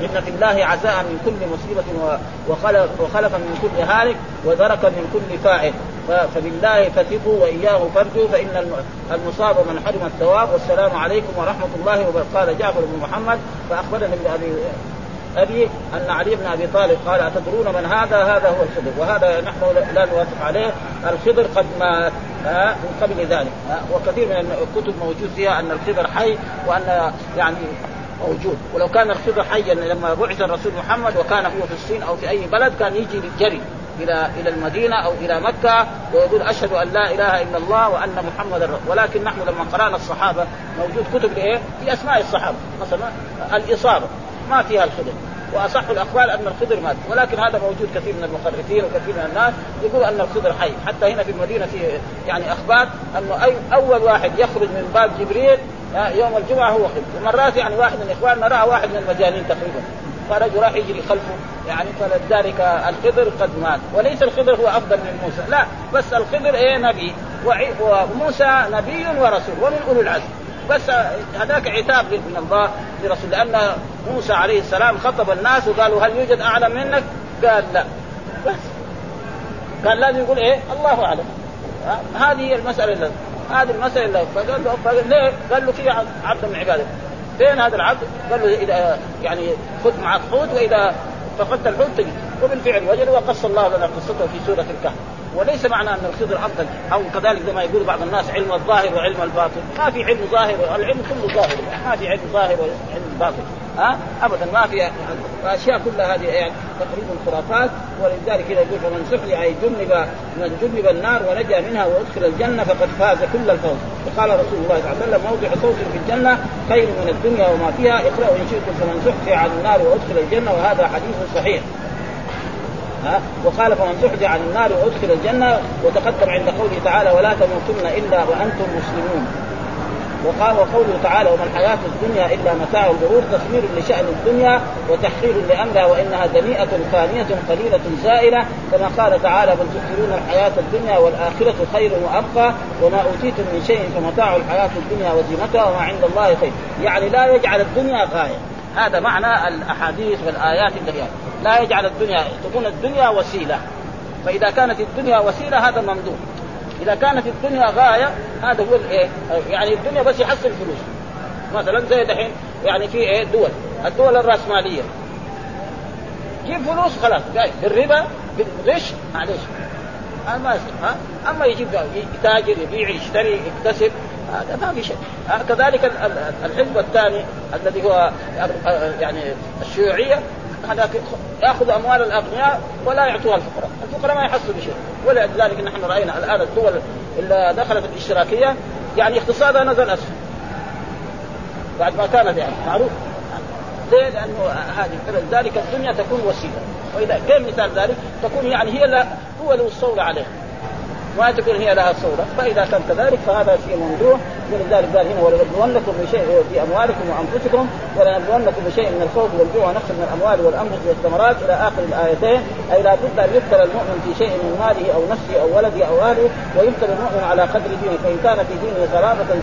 ان في الله عزاء من كل مصيبه وخلف من كل هالك ودركا من كل فاعل. فبالله فثقوا وإياه فارجوا فإن المصاب من حرم الثواب. والسلام عليكم ورحمة الله وبركاته. قال جعفر بن محمد فأخبرني ابي أبي أن علي بن أبي طالب قال أتدرون من هذا؟ هذا هو الخضر. وهذا نحن لا نوافق عليه. الخضر قد مات من قبل ذلك. وكثير من الكتب موجود فيها أن الخضر حي وأن يعني موجود. ولو كان الخضر حيا لما بعث الرسول محمد وكان هو في الصين أو في أي بلد كان يجي جري إلى إلى المدينة أو إلى مكة ويقول أشهد أن لا إله إلا الله وأن محمدا ولكن نحن لما قرأنا الصحابة موجود كتب لإيه؟ في اسماء الصحابة. مثلا الإصابة ما فيها الخضر. وأصح الأقوال أن الخضر مات. ولكن هذا موجود كثير من المخرفين وكثير من الناس يقول أن الخضر حي. حتى هنا في المدينة في يعني أخبار أنه أي أول واحد يخرج من باب جبريل يوم الجمعة هو خضر ومرات يعني واحد من إخواننا رأى واحد من المجانين تقريبا. فرجل راح يجري خلفه. يعني فلذلك الخضر قد مات. وليس الخضر هو أفضل من موسى. لا بس الخضر إيه نبي. وموسى نبي ورسول. ومن اولي العزم. بس هذاك عتاب من الله لرسول. لأن موسى عليه السلام خطب الناس وقالوا هل يوجد أعلم منك؟ قال لا. بس. كان لازم يقول إيه؟ الله أعلم. هذه هي المسألة هذه المسألة فقال له ليه؟ قال له في عبد من عبادك فين هذا العبد؟ قال له اذا يعني خذ معك حوت وإذا فقدت الحوت تجد وبالفعل وجد وقص الله لنا قصته في سورة الكهف. وليس معنى أن الخضر أفضل. أو كذلك زي ما يقول بعض الناس علم الظاهر وعلم الباطن. ما في علم ظاهر العلم كله ظاهر. ما في علم ظاهر وعلم باطن. ها؟ ابدا ما في أشياء كلها هذه يعني تقريبا خرافات ولذلك كذا يقول فمن سحي أي جنب من جنب النار ونجا منها وأدخل الجنة فقد فاز كل الفوز. وقال رسول الله صلى الله عليه وسلم موضع صوت في الجنة خير من الدنيا وما فيها. اقرأوا إن شئتم فمن سحي عن النار وأدخل الجنة وهذا حديث صحيح. ها؟ وقال فمن زحزح عن النار وأدخل الجنة وتقدم عند قوله تعالى ولا تموتن إلا وأنتم مسلمون. وقال وقوله تعالى وما الحياة الدنيا إلا متاع الغرور تثمير لشأن الدنيا وتحقير لأمرها وإنها دنيئة فانية قليلة زائلة كما قال تعالى بل تؤثرون الحياة الدنيا والآخرة خير وأبقى وما أوتيتم من شيء فمتاع الحياة الدنيا وزينتها وما عند الله خير. يعني لا يجعل الدنيا غاية. هذا معنى الأحاديث والآيات اللي لا يجعل الدنيا تكون الدنيا وسيلة. فإذا كانت الدنيا وسيلة هذا ممدوح إذا كانت الدنيا غاية هذا هو الايه يعني الدنيا بس يحصل فلوس. مثلا زي دحين يعني في إيه دول. الدول الرأسمالية. جيب فلوس خلاص جاي. بالربا بالغش معلش. ما ها؟ أما يجيب يتاجر يبيع يشتري يكتسب هذا ما في شيء. كذلك الحزب الثاني الذي هو يعني الشيوعية هذا يأخذ أموال الأغنياء ولا يعطوها الفقراء، الفقراء ما يحصلوا شيء، ولذلك نحن رأينا الآن الدول اللي دخلت الاشتراكية يعني اقتصادها نزل اسفل. بعد ما كانت يعني معروف ليه؟ لأنه هذه ذلك الدنيا تكون وسيلة، واذا كيف مثال ذلك؟ تكون يعني هي لا هو له الصورة عليه. ما تكون هي لها صورة، فإذا كان كذلك فهذا شيء ممدوح ولذلك قال هنا ولنبلونكم بشيء في أموالكم وأنفسكم ولنبلونكم بشيء من الخوف والجوع ونقص من الأموال والانفس والثمرات إلى آخر الآيتين أي لا بد أن يبتلى المؤمن في شيء من ماله أو نفسه أو ولده أو أهله ويبتلى المؤمن على قدر دينه فإن كان في دينه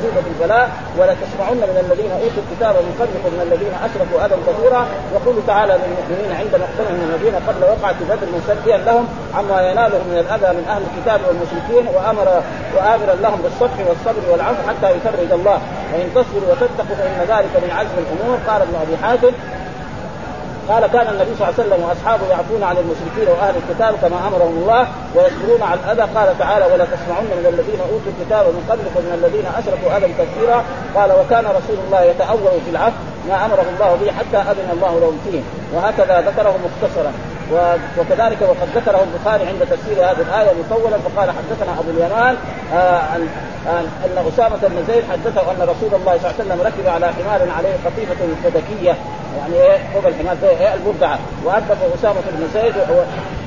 زيد في البلاء ولتسمعن من الذين أوتوا الكتاب من قبلكم من الذين أشركوا أذى كثيرا يقول تعالى للمؤمنين عند من الذين قبل وقعت بدر مسديا لهم عما ينالهم من الأذى من أهل الكتاب والمشركين وأمر وامرا لهم بالصفح والصبر والعفو حتى يفرج الله. وإن تصبروا وتتقوا فإن ذلك من عزم الأمور. قال ابن أبي حاتم قال كان النبي صلى الله عليه وسلم وأصحابه يعفون عن المشركين وأهل الكتاب كما أمرهم الله ويصبرون على الأذى. قال تعالى ولا تسمعن من الذين أوتوا الكتاب من قبلكم من الذين أشركوا أذى كثيرا. قال وكان رسول الله يتأول في العفو ما أمره الله به حتى أذن الله لهم فيه. وهكذا ذكره مختصرا. وكذلك وقد ذكره البخاري عند تفسير هذه الآية مطولا فقال حدثنا أبو اليمان آه عن أن أسامة بن زيد حدثه أن رسول الله صلى الله عليه وسلم ركب على حمار عليه قطيفة فدكية يعني إيه فوق الحمار زي إيه البردعة. واركب أسامة بن زيد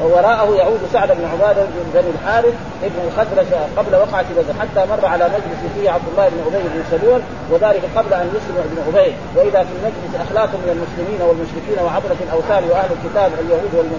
وراءه يعود سعد بن عبادة بن الحارث ابن الخزرج قبل وقعة بدر حتى مر على مجلس فيه عبد الله بن أبي بن سلول وذلك قبل أن يسلم ابن أبي. وإذا في المجلس أخلاق من المسلمين والمشركين وعبرة الأوثان وأهل الكتاب اليهود والمسلمين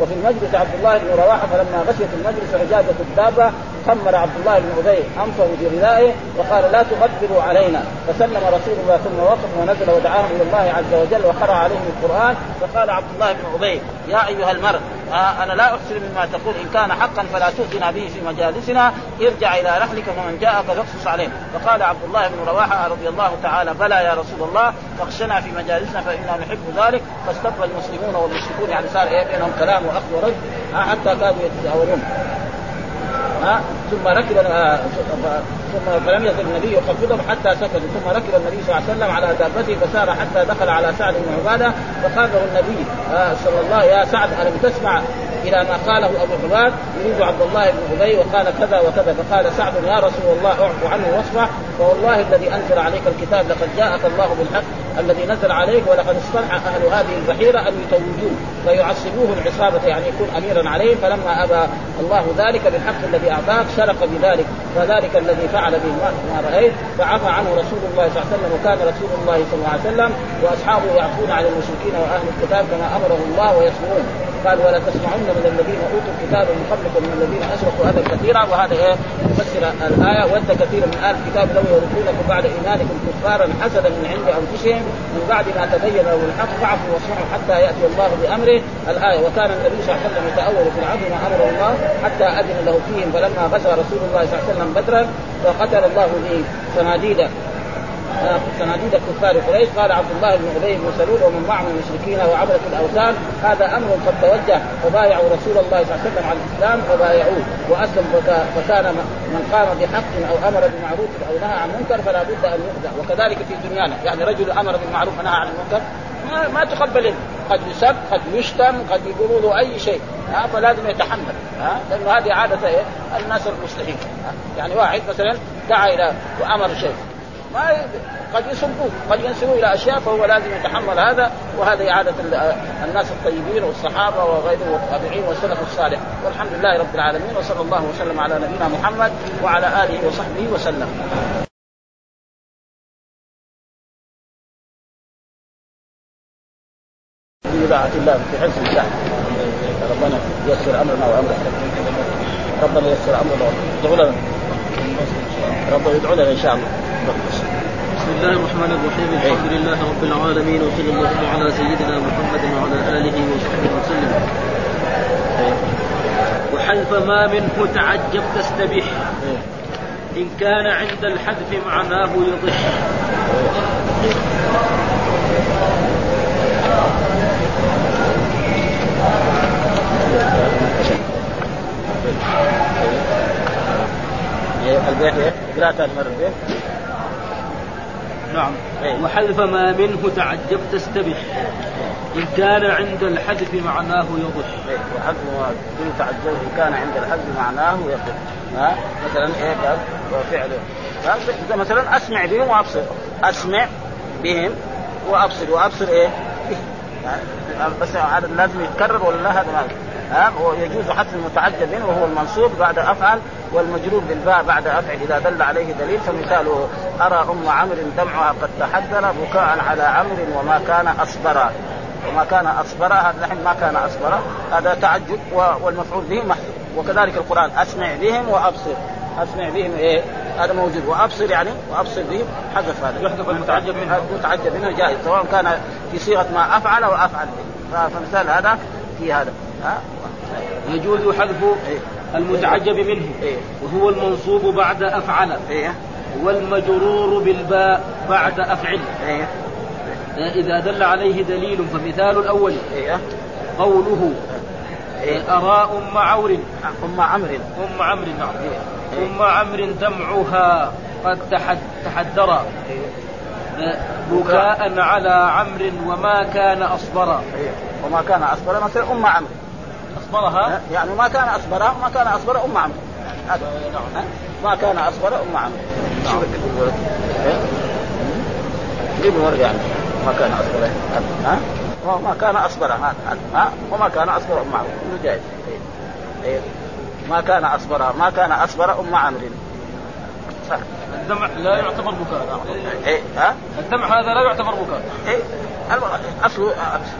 وفي المجلس عبد الله بن رواحة فلما غشيت المجلس عجاجه الدابه خمر عبد الله بن أبي أنفه بردائه وقال لا تغفلوا علينا. فسلم رسول الله ثم وقف ونزل ودعاهم إلى الله عز وجل وقرأ عليهم القرآن فقال عبد الله بن أبي يا أيها المرء آه أنا لا أحسن مما تقول إن كان حقا فلا تؤذنا به في مجالسنا ارجع إلى رحلك ومن جاءك فاقصص عليه فقال عبد الله بن رواحة رضي الله تعالى بلى يا رسول الله فاخشنا في مجالسنا فإنا نحب ذلك. فاستقبل المسلمون والمشركون يعني صار إيه بينهم كلام وأخذ ورد آه حتى كادوا يتجاورون ها؟ ثم ركب آه، ثم فلم يزل النبي يخفضهم حتى سكتوا ثم ركب النبي صلى الله عليه وسلم على دابته فسار حتى دخل على سعد بن عبادة فقال له النبي. آه صلى الله يا سعد ألم تسمع إلى ما قاله أبو عباد؟ يريد عبد الله بن أبي وقال كذا وكذا. فقال سعد يا رسول الله اعفو عنه واصفح. فوالله الذي أنزل عليك الكتاب لقد جاءك الله بالحق. الذي نزل عليك ولقد استرحى أهل هذه البحيرة أن يتوجوه ويعصبوه العصابة يعني يكون اميرا عليهم. فلما أبى الله ذلك بالحق الذي أعطاك شرق بذلك فذلك الذي فعل به ما رأيت. فعفى عنه رسول الله صلى الله عليه وسلم وكان رسول الله صلى الله عليه وسلم وأصحابه يعفون عن المشركين وأهل الكتاب كما أمره الله ويصبرون قال ولا تسمعن من الذين أوتوا الكتاب من قبلكم من الذين أشركوا هذا كثيرا وهذا إيه؟ الآية. ود كثير من أهل الكتاب لو يردونكم بعد إيمانكم كفارا حسدا من عند أنفسهم من بعد ما تبين لهم الحق فاعفوا واصفحوا حتى يأتي الله بأمره. الآية وكان النبي صلى الله عليه وسلم يتأول في العدل ما امره الله حتى أذن له فيهم فلما غزا رسول الله صلى الله عليه وسلم بدرا فقتل الله به صناديد صناديد كفار قريش. قال عبد الله بن ابي بن سلول ومن معه من المشركين وعبده الأوثان. هذا أمر قد توجه فبايعوا رسول الله صلى الله عليه وسلم على الإسلام فبايعوه وأسلم فكان من قام بحق أو أمر بمعروف أو نهى عن منكر فلا بد أن يخدع وكذلك في دنيانا. يعني رجل أمر بالمعروف ونهى عن المنكر ما, ما تقبل قد يسب قد يشتم قد يقولوا له أي شيء. ها فلازم يتحمل. ها لأنه هذه عادة إيه؟ الناس المصلحين يعني واحد مثلا دعا إلى وأمر شيء. ما قد يسبوه قد ينسبوه إلى أشياء فهو لازم يتحمل هذا وهذا إعادة الناس الطيبين والصحابة وغيرهم والتابعين والسلف الصالح. والحمد لله رب العالمين وصلى الله وسلم على نبينا محمد وعلى آله وصحبه وسلم. بضاعة الله في حفظ الله ربنا يسر أمرنا وامرك ربنا يسر ادعو لنا ربنا يدعو لنا إن شاء الله. بسم الله الرحمن الرحيم. الحمد لله رب العالمين وصلى الله على سيدنا محمد وعلى آله وصحبه وسلم. وحذف ما منه تعجب تستبح إن كان عند الحذف معناه يضح. البيت إيه؟ قراءة مرة البيت نعم. وحذف ما منه تعجب تستبح. إن كان عند الحذف معناه يضح. وحذف ما منه تعجب إن كان عند الحذف معناه يضح. ها؟ مثلا إيه قال وفعل. زي مثلا أسمع بهم وأبصر. أسمع بهم وأبصر. وأبصر إيه؟ بس هذا لازم يتكرر ولا لا؟ هذا ما ها ويجوز حذف المتعجب منه وهو المنصوب بعد افعل والمجرور بالباء بعد افعل إذا دل عليه دليل فمثاله أرى أم عمرو دمعها قد تحذر بكاء على عمرو وما كان اصبرا وما كان اصبرا هذا نحن ما كان اصبرا هذا تعجب والمفعول به محذوف. وكذلك القرآن أسمع بهم وأبصر. أسمع بهم إيه؟ هذا موجود. وأبصر يعني وأبصر بهم حذف هذا. يحذف المتعجب منه. المتعجب منه جائز سواء كان في صيغة ما أفعل وافعل به. فمثال هذا في هذا. ها؟ يجوز حذف إيه؟ المتعجب منه إيه؟ وهو المنصوب بعد أفعل إيه؟ والمجرور بالباء بعد أفعل إيه؟ إذا دل عليه دليل فمثال الأول قوله. أرى أم عور أم عمرو أم عمرو نعم. أم عمرو دمعها قد تحد تحدر إيه. بكاء على عمرو وما كان أصبرا. وما كان أصبر مثلا أم عمرو أصبرها؟ يعني ما كان اصبر وما كان اصبر أم عمرو. هذا. نعم؟ ما كان اصبر أم عمرو. شوف بالورق. إيه؟ جيب يعني ما كان اصبر ها؟ وما كان اصبر ها ها؟ وما كان اصبر أم عمرو. كله جائز إيه. إيه. ما كان اصبر ما كان اصبر أم عمرو. صح. الدمع لا يعتبر بكاء. إيه ها؟ الدمع هذا لا يعتبر بكاء. إيه اصله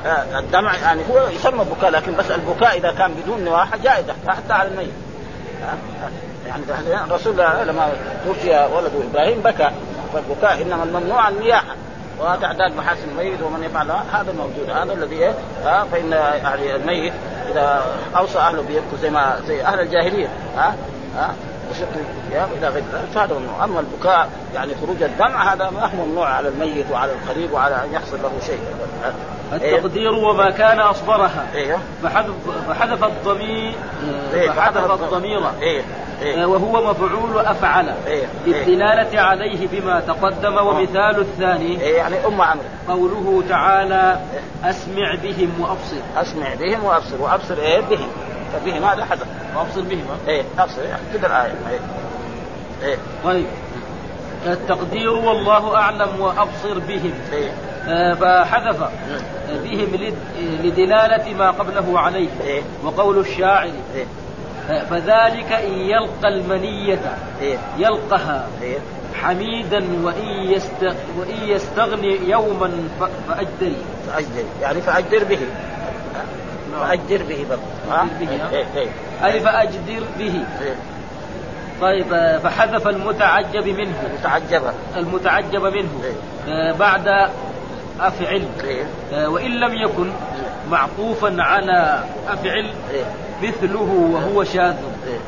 آه، الدمع يعني هو يسمى بكاء لكن بس البكاء إذا كان بدون نواحه جائزة حتى على الميت؟ يعني الرسول لما توفي ولده إبراهيم بكى فالبكاء إنما الممنوع النياحه وتعداد محاسن الميت ومن يفعل هذا موجود هذا الذي إيه؟ فإن يعني الميت إذا أوصى أهله بيبكوا زي ما زي أهل الجاهلية. ها؟ ها؟ إلى غير ذلك فهذا ممنوع أما البكاء يعني خروج الدمع هذا ما هو ممنوع على الميت وعلى القريب وعلى أن يحصل له شيء. إيه؟ التقدير وما كان أصبرها. أيوه فحذف فحذف الضمير إيه، فحذف الضمير. إيه إيه. وهو مفعول أفعل. إيه. للدلالة عليه بما تقدم ومثال الثاني. إيه يعني أم عمرو. قوله تعالى أسمع بهم وأبصر. أسمع بهم وأبصر. وأبصر إيه؟ بهم. فبهم هذا حذف. وأبصر بهم إيه ابصر يعني كذا الآية. إيه إيه. طيب. التقدير والله أعلم وأبصر بهم. إيه. آه، فحذف بهم لد- لدلالة ما قبله عليه. إيه. وقول الشاعر. إيه. آه، فذلك إن يلقى المنية إيه. يلقها إيه. حميدا وإن, يست... وإن يستغني يوما. فأجدري. فاجدر يعني فأجدر به. به برضه ها؟ فأجدر به، إيه أي فأجدر به. طيب آه، فحذف المتعجب منه. متعجبه المتعجب منه. إيه. آه، بعد أفعل. آه، وإن لم يكن معطوفا على أفعل مثله وهو شاذ. إيه.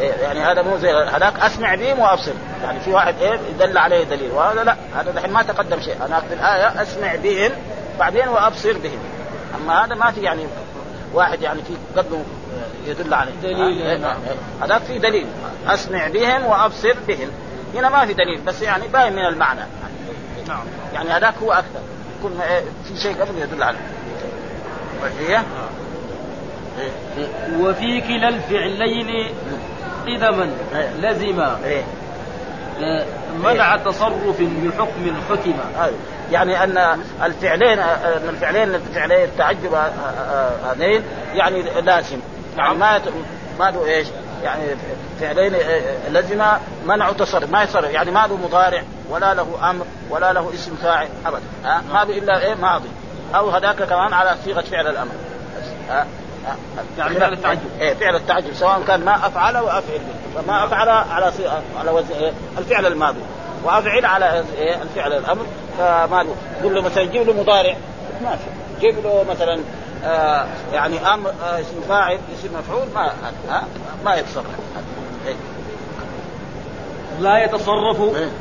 إيه يعني هذا مو زي هذاك أسمع بهم وابصر يعني في واحد إيه يدل عليه دليل. وهذا لا هذا دحين ما تقدم شيء. أنا اخذ الآية أسمع بهم بعدين وأبصر بهم. أما هذا ما في يعني واحد يعني في قدمه يدل عليه دليل، إيه، نعم. هذاك في دليل أسمع بهم وأبصر بهم هنا ما في دليل بس يعني باين من المعنى نعم يعني هذاك هو أكثر يكون في شيء قبل يدل عليه هي إيه. وفي كلا الفعلين قدما إيه. لزم إيه. منع تصرف بحكم حكم. يعني أن الفعلين أن الفعلين فعلي التعجب هذين يعني لازم. يعني ما يت- ما له إيش؟ يعني فعلين لزم منع تصرف. ما يتصرف. يعني ما له مضارع ولا له أمر ولا له اسم فاعل ابدا. ها؟ ما به إلا إيه؟ ماضي. أو هذاك كمان على صيغة فعل الأمر. يعني فعل التعجب. إيه فعل التعجب سواء كان ما أفعل وافعل به فما أفعل على على وزن إيه؟ الفعل الماضي وأفعل على إيه؟ الفعل الأمر فما قل له مثلا جيب له مضارع ما في جيب له مثلا آه يعني أمر آه اسم فاعل اسم مفعول ما ها ما يتصرف إيه. لا يتصرف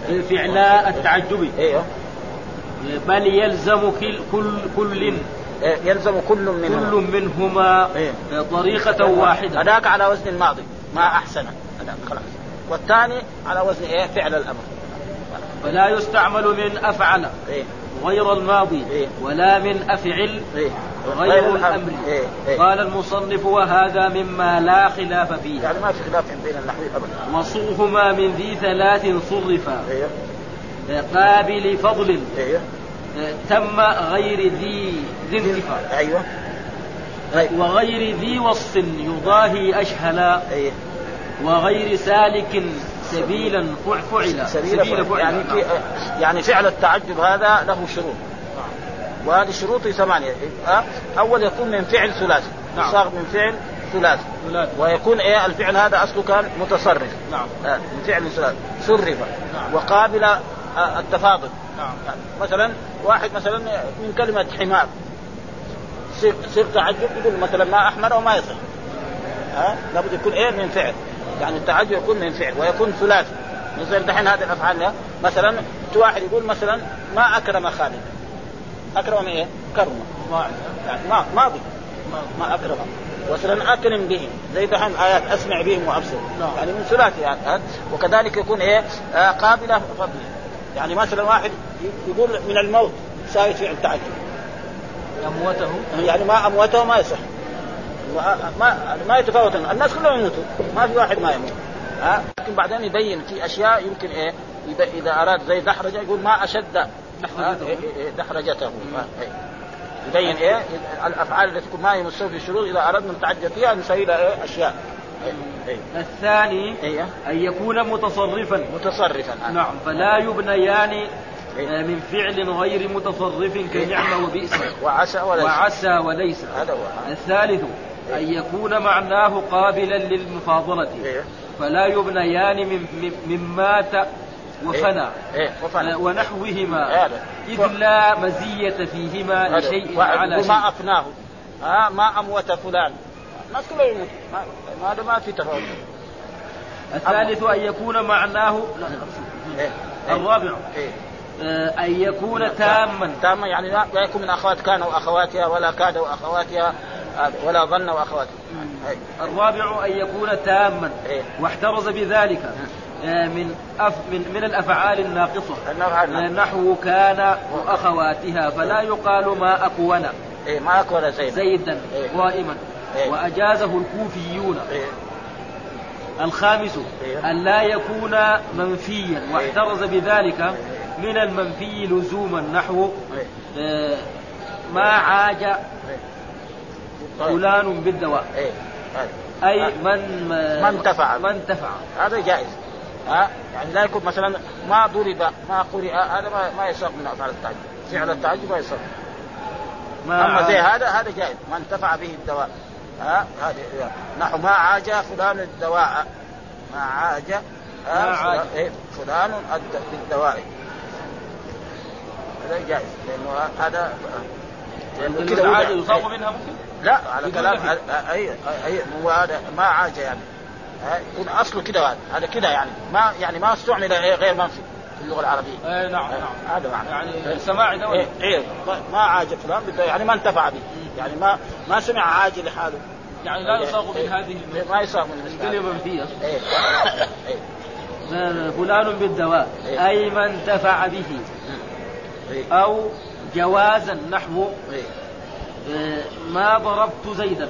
إيه. فعلاء التعجب أيوه بل يلزم كل كل كل إيه. يلزم كل منهما. كل منهما إيه. طريقة واحدة. هذاك على وزن الماضي. ما أحسن. هذاك خلاص. والثاني على وزن إيه؟ فعل الأمر. فلا يستعمل من أفعل إيه. غير الماضي إيه. ولا من أفعل غير الأمر. إيه. إيه. قال المصنف وهذا مما لا خلاف فيه. يعني ما في خلاف بين النحوي ابدا. وصوهما من ذي ثلاث صرفا. أيوه قابل فضل. تم غير ذي ذي انتفاع. أيوه. أيوه وغير ذي وصف يضاهي أشهلا أيوه وغير سالك سبيلا فع- فعلا سبيل فعل. يعني في يعني فعل التعجب هذا له شروط. وهذه الشروط ثمانية. أه؟ أول يكون من فعل ثلاثي. نعم. صاغ من فعل ثلاثي. ويكون إيه الفعل هذا أصله كان متصرف. نعم. آه، من فعل ثلاثي. صرف. نعم. وقابل آه، التفاضل. نعم آه، مثلا واحد مثلا من كلمة حمار. صيغ تعجب يقول مثلا ما أحمر أو ما يصح ها؟ لابد يكون إيه من فعل. يعني التعجب يكون من فعل ويكون ثلاثي. مثلا دحين هذه الأفعال مثلا واحد يقول مثلا ما أكرم خالد. أكرم إيه؟ كرم يعني ما ماضي ما اكرم مثلا أكرم بهم زي دحين آيات أسمع بهم وأبصر. نعم. يعني من ثلاثي يعني وكذلك يكون إيه؟ آه قابله فضل يعني مثلا واحد يقول من الموت ساوي فعل تعجب. أموته؟ يعني ما أموته ما يصح. ما ما, يتفاوت الناس كلهم يموتوا. ما في واحد ما يموت. ها؟ لكن بعدين يبين في أشياء يمكن إيه؟ اذا أراد زي دحرجة يقول ما أشد. دحرجته. إيه إيه إيه. يبين إيه؟ الأفعال التي تكون ما مستوى في الشروط إذا أردنا نتعجب فيها نسوي لها إيه؟ أشياء. الثاني إيه. أن يكون متصرفا. متصرفا. نعم فلا يبنيان إيه. آه، من فعل غير متصرف كنعم وبئس. وعسى ولا وعسى وليس. هذا هو. الثالث أن يكون معناه قابلا للمفاضلة. إيه. فلا يبنيان من مات وفنى. وفنى. ونحوهما. إذ لا مزية فيهما. لشيء على شيء. ما أفناه. ها ما أموت فلان. الناس كلهم يموت ما- ما هذا ما في تفاوت. الثالث أن يكون معناه لا، إيه. الرابع. إيه. آه، أن يكون تاما. تاما يعني لا يكون من أخوات كان واخواتها ولا كاد واخواتها آه، ولا ظن واخواتها إيه. الرابع أن يكون تاما. إيه. واحترز بذلك. آه، من أف من من الأفعال الناقصة. نحو كان وأخواتها فلا يقال ما أكون. إيه ما أكون زيد زيدا إيه. قائما إيه. وأجازه الكوفيون إيه. الخامس إيه. أن لا يكون منفيا واحترز بذلك من المنفي لزوما نحو إيه. آه، ما عاج إيه. فلان بالدواء إيه. أي آه. من ما انتفع. من انتفع هذا جائز ها يعني لا يكون مثلا ما ضرب ما قرئ هذا ما, ما يصح من أفعال التعجب فعل التعجب ما يصح ما أما زي هذا هذا جائز ما انتفع به الدواء ها؟ هذا نحو ما عاج فلان الدواء. ما عاج. فلان- إيه، بالدواء. هذا جائز لأنه هذا كده العاجة. يصاب إيه. منها ممكن؟ لا على كلام لك. اي اي هو هذا ما عاج يعني. يكون أصله كده هذا هذا كده يعني. ما يعني ما استعمل إيه غير منفي في اللغة العربية. اي نعم نعم. هذا معنى. يعني سماعي ده إيه إيه ما- ما عاج فلان يعني ما انتفع به. يعني ما ما سمع عاج لحاله يعني لا يصاغ من إيه. هذه إيه، ما يصاغ من الكلمة منفية إيه. إيه. فلان بالدواء إيه. أي من انتفع به إيه. أو جوازا نحو إيه. آه، ما ضربت زيدا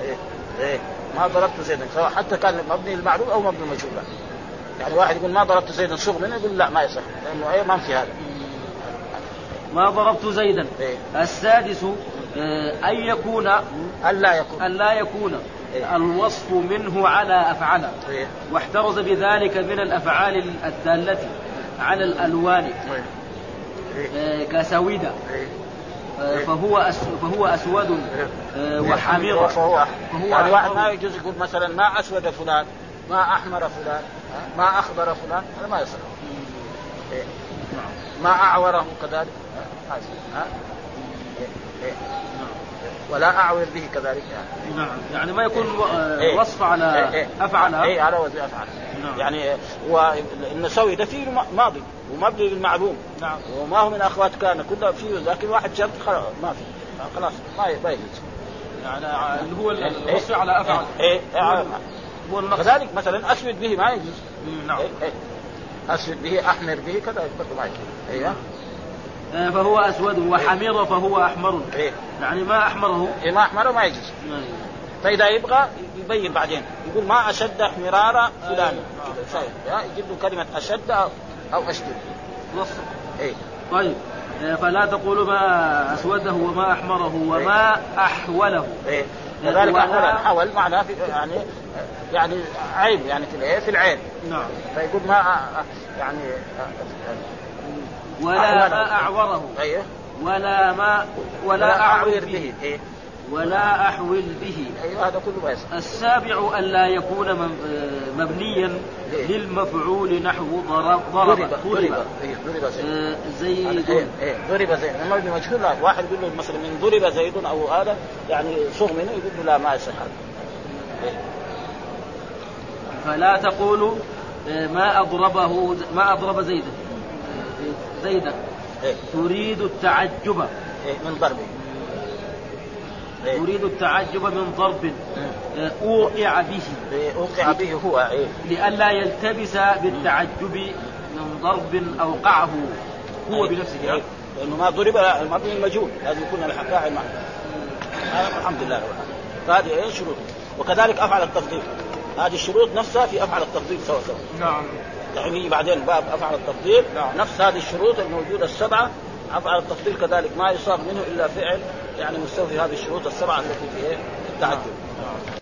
إيه. إيه. ما ضربت زيدا سواء حتى كان مبني المعلوم أو مبني المجهول يعني واحد يقول ما ضربت زيدا صغ منه يقول لا ما يصح لأنه إيه منفي هذا ما ضربت زيدا إيه. السادس آه، أن يكون الا يكون أن لا يكون إيه. الوصف منه على أفعل إيه. واحترز بذلك من الأفعال الدالة على الألوان إيه. آه، كسويدة. آه، فهو أس فهو أسود آه، وحمير فهو يعني واحد أحمر. ما يجوز يقول مثلا ما أسود فلان ما أحمر فلان؟ ما أخضر فلان هذا ما يصح. ما أعوره كذلك ها؟ ما يصح. ها؟ إيه. إيه. ولا اعور به كذلك. يعني نعم. يعني ما يكون آه، إيه. وصف على إيه. إيه. أفعل اي على وزن أفعل. نعم. يعني والنسوي ده فيه ماضي ومبني للمعلوم. نعم. وما هو من أخوات كان كله فيه لكن واحد شرط خلاص ما في. خلاص ما يجوز. يعني ع- اللي هو إيه. الوصف على أفعل. إيه. هو إيه. هو النقص كذلك مثلا أسود به ما يجوز. نعم. إيه. إيه. أسود به أحمر به كذا ما يجوز. أيوه. آه، فهو أسود وحمير فهو أحمر. إيه. يعني ما أحمره. إيه ما أحمره ما يجوز. فإذا يبغى يبين بعدين. يقول ما أشد احمرار فلان. كذا ها؟ يجيب له كلمة أشد أو اشدد وصف إيه. طيب. آه، فلا تقول ما أسوده وما أحمره وما أحوله. إيه. كذلك ولا- حول معناه في يعني يعني عيب يعني في في العين. نعم. فيقول ما يعني ولا. ما أعوره. أيوه ولا ما ولا أعوذ به. إيه. ولا أحول به. أيوه هذا كله ما يصح السابع أن لا يكون آه، مبنيا ليه؟ للمفعول نحو ضرب ضرب. ضرب ضرب. إيه، زيد. آه، إيه، إيه، ضرب زيد. أما ابن مجهول واحد يقول له مثلا من ضرب زيد أو هذا يعني صغ منه يقول له لا ما يصح إيه. فلا تقول آه، ما أضربه ما أضرب زيدا آه، زيدا إيه. تريد التعجب إيه من ضربه إيه. تريد التعجب من ضرب آه، أوقع به إيه. أوقع به هو إيه. لئلا يلتبس بالتعجب من ضرب أوقعه هو إيه. بنفسه إيه. لأنه ما ضرب مبني المجهول لازم يكون الفاعل معه الحمد لله رب العالمين. فهذه إيه شروط وكذلك أفعل التفضيل هذه الشروط نفسها في أفعل التفضيل سوا سوا نعم يعني بعدين باب أفعل التفضيل نعم. نفس هذه الشروط الموجودة السبعة أفعل التفضيل كذلك ما يصاب منه إلا فعل يعني مستوفي هذه الشروط السبعة التي في؟ التعجب